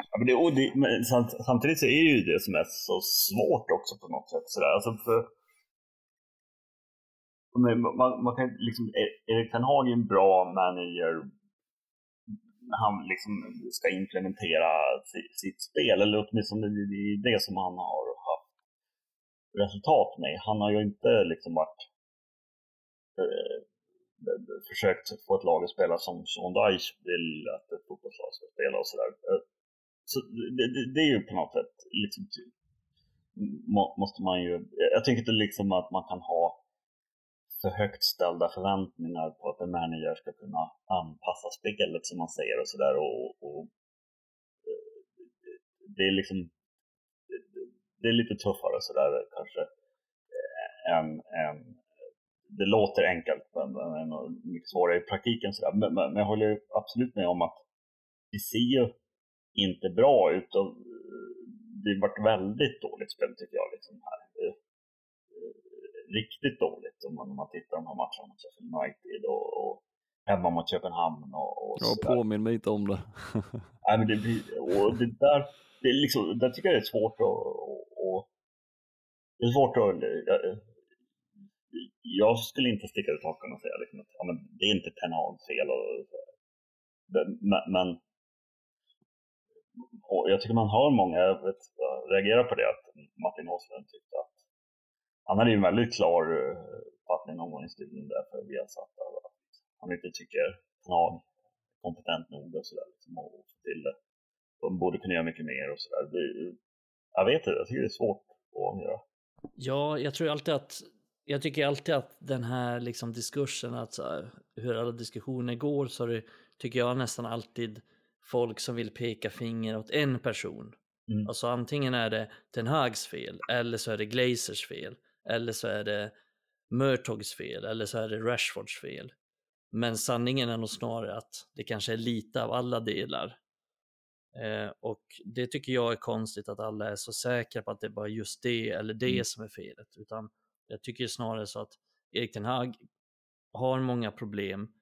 ja men det, och det, men samt, samtidigt så är det ju det som är så svårt också på något sätt. Sådär. Alltså för, man, man kan liksom, Erik Ten Hag är en bra manager när han liksom ska implementera sitt, sitt spel, eller åtminstone det är det som han har haft resultat med. Han har ju inte liksom varit eh, försökt få ett lag att spela som Sean Dyche vill att ett fotbollslag ska spela och sådär. Så det, det, det, är ju på något sätt, liksom, måste man ju, jag tycker inte liksom att man kan ha för högt ställda förväntningar på att en manager ska kunna anpassa spelet som man säger och sådär. Och, och, eh, det är liksom det är lite tuffare sådär kanske eh, än, än det låter enkelt men, men mycket svårare i praktiken sådär. Men, men, jag håller absolut med om att vi ser ju inte bra ut och det varit väldigt dåligt spel tycker jag liksom här. Riktigt dåligt om man, om man tittar på de här matcherna mot Sheffield United och, och hemma mot Köpenhamn och, och Ja, påminn mig inte om det. Nej, men det, och det där, det är liksom, där tycker jag det är svårt att, och, det är svårt att, jag, jag skulle inte sticka ut hakan och säga liksom att ja, men det är inte Ten fel och, men, men och jag tycker man hör många, reagera vet, på det, att Martin Åslund tyckte att han hade ju en väldigt klar eh, uppfattning någon gång i studion där för vi har satt att han inte tycker han är kompetent nog och sådär liksom, och få till det. De borde kunna göra mycket mer och sådär. Jag vet inte, jag tycker det är svårt att göra. Ja, jag tror alltid att jag tycker alltid att den här liksom diskursen, att hur alla diskussioner går, så det, tycker jag nästan alltid folk som vill peka finger åt en person. Mm. Alltså antingen är det Ten Hags fel eller så är det Glazers fel. Eller så är det Murtogs fel, eller så är det Rashfords fel. Men sanningen är nog snarare att det kanske är lite av alla delar. Eh, och det tycker jag är konstigt att alla är så säkra på att det är bara just det eller det mm. som är felet. Utan jag tycker snarare så att Erik Ten Hag har många problem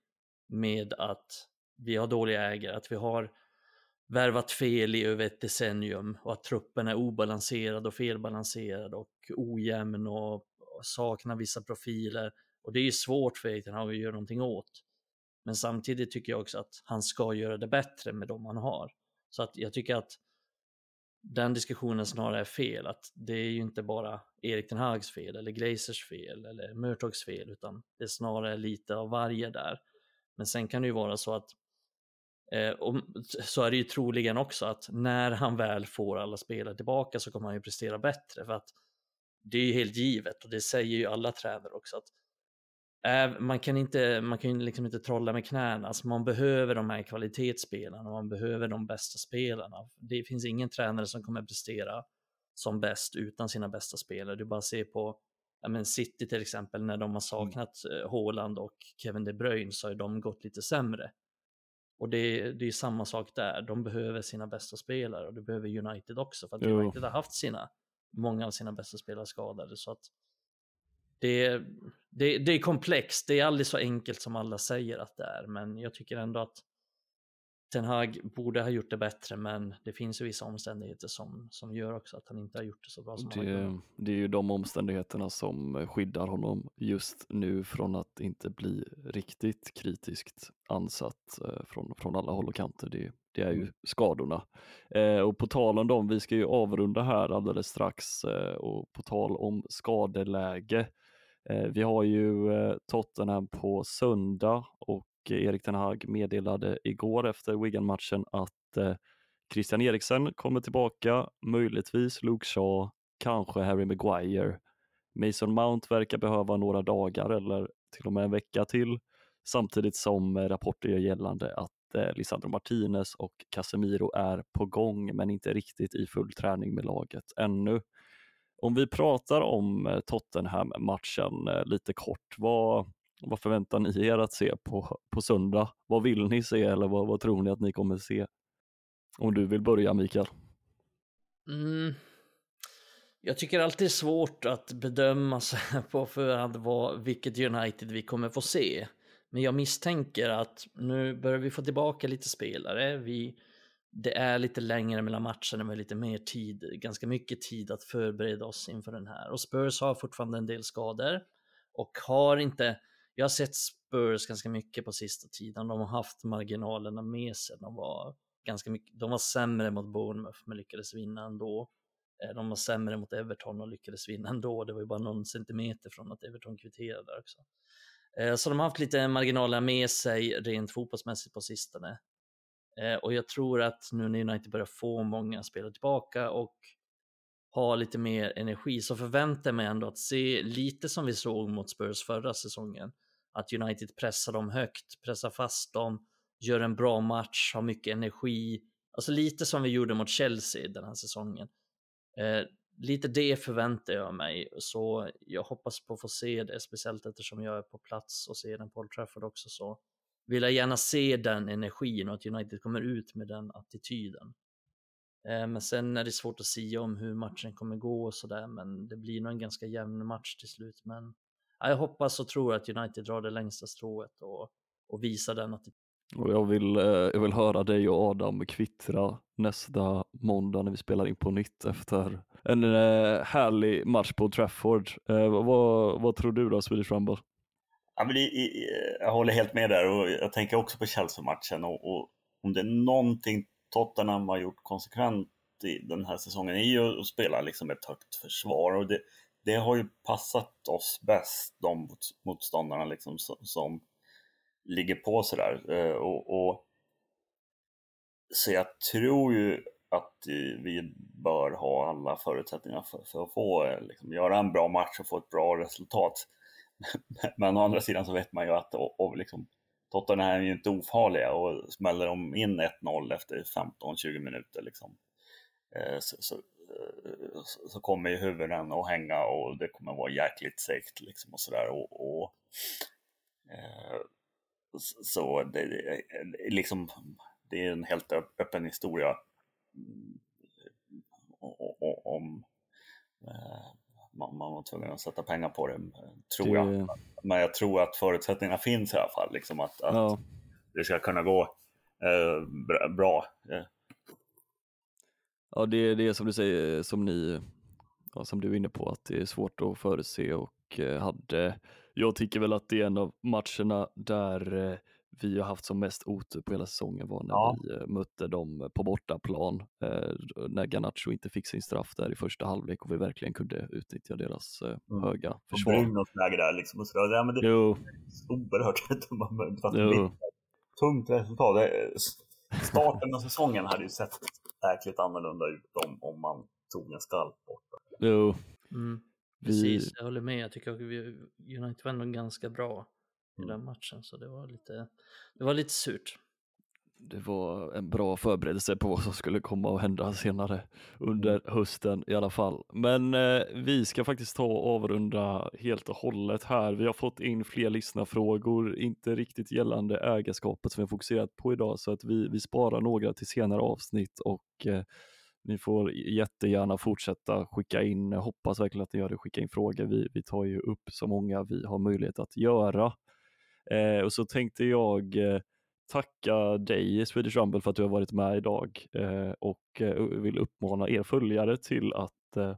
med att vi har dåliga ägare, att vi har värvat fel i över ett decennium och att truppen är obalanserad och felbalanserad och ojämn och saknar vissa profiler. Och det är ju svårt för Eitan att göra någonting åt. Men samtidigt tycker jag också att han ska göra det bättre med de han har. Så att jag tycker att den diskussionen snarare är fel, att det är ju inte bara Erik den Hags fel eller Glazers fel eller Murtogs fel, utan det är snarare lite av varje där. Men sen kan det ju vara så att Eh, och så är det ju troligen också att när han väl får alla spelare tillbaka så kommer han ju prestera bättre för att det är ju helt givet och det säger ju alla tränare också att äh, man kan inte, man kan liksom inte trolla med knäna, alltså man behöver de här kvalitetsspelarna, man behöver de bästa spelarna. Det finns ingen tränare som kommer prestera som bäst utan sina bästa spelare. Du bara ser på ja, men City till exempel, när de har mm. saknat mm. Haaland och Kevin De Bruyne så har de gått lite sämre. Och det, det är samma sak där, de behöver sina bästa spelare och det behöver United också för att jo. United har haft sina, många av sina bästa spelare skadade. Så att det, det, det är komplext, det är aldrig så enkelt som alla säger att det är, men jag tycker ändå att Ten Hag borde ha gjort det bättre, men det finns ju vissa omständigheter som, som gör också att han inte har gjort det så bra som det, han Det är ju de omständigheterna som skyddar honom just nu från att inte bli riktigt kritiskt ansatt eh, från, från alla håll och kanter. Det, det är ju mm. skadorna. Eh, och på tal om dem, vi ska ju avrunda här alldeles strax eh, och på tal om skadeläge. Eh, vi har ju Tottenham på söndag och Erik Ten Hag meddelade igår efter Wigan-matchen att eh, Christian Eriksen kommer tillbaka, möjligtvis Luke Shaw, kanske Harry Maguire. Mason Mount verkar behöva några dagar eller till och med en vecka till, samtidigt som rapporter gör gällande att eh, Lisandro Martinez och Casemiro är på gång, men inte riktigt i full träning med laget ännu. Om vi pratar om eh, Tottenham-matchen eh, lite kort, vad, vad förväntar ni er att se på, på söndag? Vad vill ni se eller vad, vad tror ni att ni kommer se? Om du vill börja Mikael. Mm. Jag tycker alltid det är svårt att bedöma på förhand vad, vilket United vi kommer få se. Men jag misstänker att nu börjar vi få tillbaka lite spelare. Vi, det är lite längre mellan matcherna med lite mer tid, ganska mycket tid att förbereda oss inför den här. Och Spurs har fortfarande en del skador och har inte, jag har sett Spurs ganska mycket på sista tiden. De har haft marginalerna med sig. De var ganska mycket, de var sämre mot Bournemouth men lyckades vinna ändå. Eh, de var sämre mot Everton och lyckades vinna ändå. Det var ju bara någon centimeter från att Everton kvitterade där också. Eh, så de har haft lite marginaler med sig rent fotbollsmässigt på sistone. Eh, och jag tror att nu när United börjar få många spelare tillbaka och ha lite mer energi så förväntar jag mig ändå att se lite som vi såg mot Spurs förra säsongen. Att United pressar dem högt, pressar fast dem, gör en bra match, har mycket energi. Alltså lite som vi gjorde mot Chelsea den här säsongen. Eh, lite det förväntar jag mig, så jag hoppas på att få se det, speciellt eftersom jag är på plats och ser den på Old Trafford också. Så vill jag gärna se den energin och att United kommer ut med den attityden. Eh, men sen är det svårt att säga om hur matchen kommer gå och sådär, men det blir nog en ganska jämn match till slut. Men jag hoppas och tror att United drar det längsta strået och, och visar den attityden. Och jag vill, eh, jag vill höra dig och Adam kvittra nästa måndag när vi spelar in på nytt efter en eh, härlig match på Trafford. Vad, vad tror du då, Swedish Rumble? Ja, men det, jag håller helt med där och jag tänker också på Chelsea-matchen och, och, om det är någonting Tottenham har gjort konsekvent i den här säsongen är ju att spela liksom ett högt försvar och det, det har ju passat oss bäst, de motståndarna liksom som, som ligger på sådär. Eh, och, och, så jag tror ju att vi bör ha alla förutsättningar för, för att få eh, liksom, göra en bra match och få ett bra resultat. Men å andra sidan så vet man ju att och, och liksom, Tottenham är ju inte ofarliga och smäller de in 1-0 efter 15-20 minuter liksom, eh, så, så, så, kommer ju huvuden att hänga och det kommer vara jäkligt segt liksom och sådär. Och, och, eh, så det, det, liksom, det är en helt öppen historia mm, om man, man var tvungen att sätta pengar på det, tror det... jag. Men jag tror att förutsättningarna finns i alla fall, liksom att, att ja. det ska kunna gå eh, bra. Ja, det är det som du säger, som ni, ja, som du är inne på, att det är svårt att förutse och eh, hade, jag tycker väl att det är en av matcherna där eh, vi har haft som mest otur på hela säsongen var när ja. vi eh, mötte dem på bortaplan, eh, när Garnacho inte fick sin straff där i första halvlek och vi verkligen kunde utnyttja deras eh, mm. höga försvar. Brynäs läge där liksom. Och så, ja, men det jo. är oerhört tungt resultat. Starten av säsongen hade ju sett jäkligt annorlunda ut om, om man tog en skalp borta. Jo. Mm. Precis, jag håller med. Jag tycker att United var ändå ganska bra i den mm. matchen. Så det var lite, det var lite surt. Det var en bra förberedelse på vad som skulle komma att hända senare under mm. hösten i alla fall. Men eh, vi ska faktiskt ta och avrunda helt och hållet här. Vi har fått in fler lyssnarfrågor, inte riktigt gällande ägarskapet som vi har fokuserat på idag, så att vi, vi sparar några till senare avsnitt och eh, ni får jättegärna fortsätta skicka in, hoppas verkligen att ni gör det, skicka in frågor. Vi, vi tar ju upp så många vi har möjlighet att göra. Eh, och så tänkte jag eh, tacka dig Swedish Rumble för att du har varit med idag eh, och eh, vill uppmana er följare till att eh,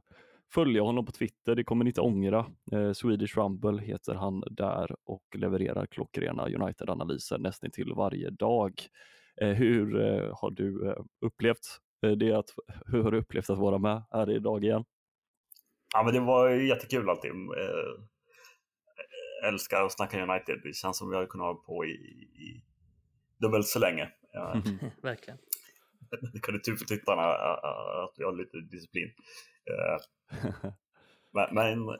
följa honom på Twitter. Det kommer ni inte ångra. Swedish Rumble heter han där och levererar klockrena United-analyser nästan till varje dag. hur har du upplevt det? Att, hur har du upplevt att vara med här idag igen? Ja, men det var jättekul alltid älskar att snacka United. Det känns som vi har kunnat hålla på i, i dubbelt så länge. Ja. Verkligen. Det kan du tur för tittarna att vi har lite disciplin. Men, men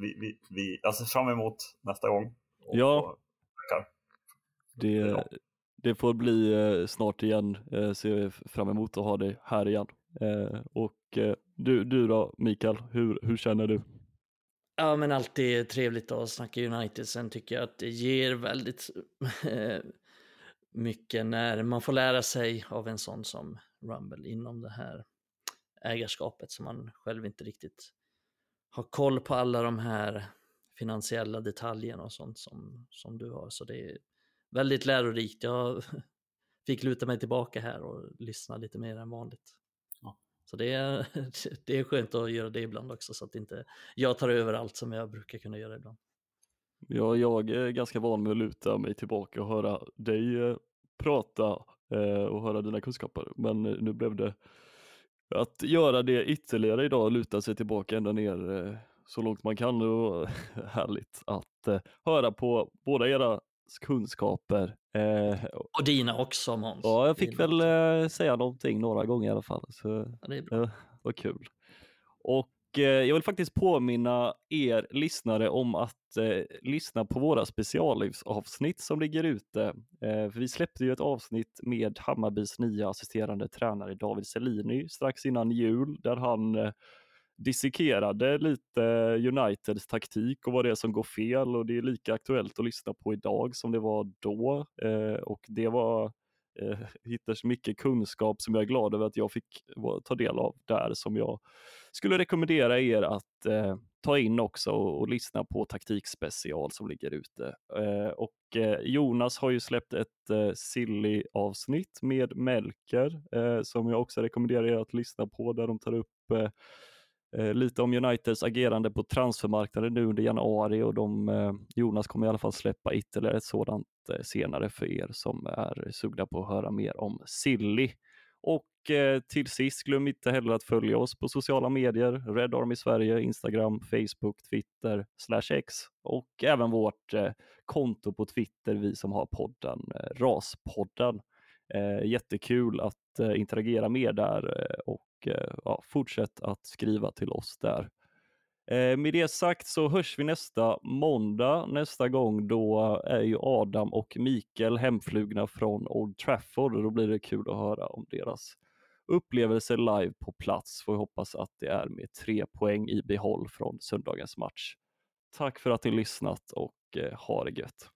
vi, vi, vi jag ser fram emot nästa gång. ja. Det, det får bli snart igen. Ser fram emot att ha dig här igen. Och du, du då Mikael, hur, hur känner du? Ja, men alltid trevligt att snacka United. Sen tycker jag att det ger väldigt mycket när man får lära sig av en sån som Rumble inom det här ägarskapet som man själv inte riktigt har koll på alla de här finansiella detaljerna och sånt som, som du har. Så det är väldigt lärorikt. Jag fick luta mig tillbaka här och lyssna lite mer än vanligt. Ja. Så det är, det är skönt att göra det ibland också så att inte jag tar över allt som jag brukar kunna göra ibland. Ja, jag är ganska van med att luta mig tillbaka och höra dig eh, prata eh, och höra dina kunskaper. Men eh, nu blev det att göra det ytterligare idag, luta sig tillbaka ända ner så långt man kan och härligt att höra på båda era kunskaper. Och dina också Måns. ja, jag fick Dina väl också. säga någonting några gånger i alla fall. Så Ja, det är bra. Vad kul. Och Eh, jag vill faktiskt påminna er lyssnare om att eh, lyssna på våra specialavsnitt som ligger ute. Eh, för vi släppte ju ett avsnitt med Hammarbys nya assisterande tränare David Selini strax innan jul där han eh, dissekerade lite Uniteds taktik och vad det är som går fel och det är lika aktuellt att lyssna på idag som det var då. Eh, och det var eh, hittades mycket kunskap som jag är glad över att jag fick ta del av där som jag skulle rekommendera er att eh, ta in också och, och lyssna på taktikspecial som ligger ute. Eh, och eh, Jonas har ju släppt ett eh, silly avsnitt med Melker eh, som jag också rekommenderar er att lyssna på där de tar upp eh, eh, lite om Uniteds agerande på transfermarknaden nu under januari och de, eh, Jonas kommer i alla fall släppa ytterligare ett sådant eh, senare för er som är sugna på att höra mer om Silly. Och Eh, till sist, glöm inte heller att följa oss på sociala medier, Red Army Sverige, Instagram, Facebook, Twitter, slash X och även vårt eh, konto på Twitter, vi som har podden eh, Raspodden. Jättekul att interagera med där och ja, fortsätt att skriva till oss där. Med det sagt så hörs vi nästa måndag. Nästa gång då är ju Adam och Mikael hemflugna från Old Trafford och då blir det kul att höra om deras upplevelser live på plats. Får vi hoppas att det är med tre poäng i behåll från söndagens match. Tack för att ni lyssnat och eh, ha det gött.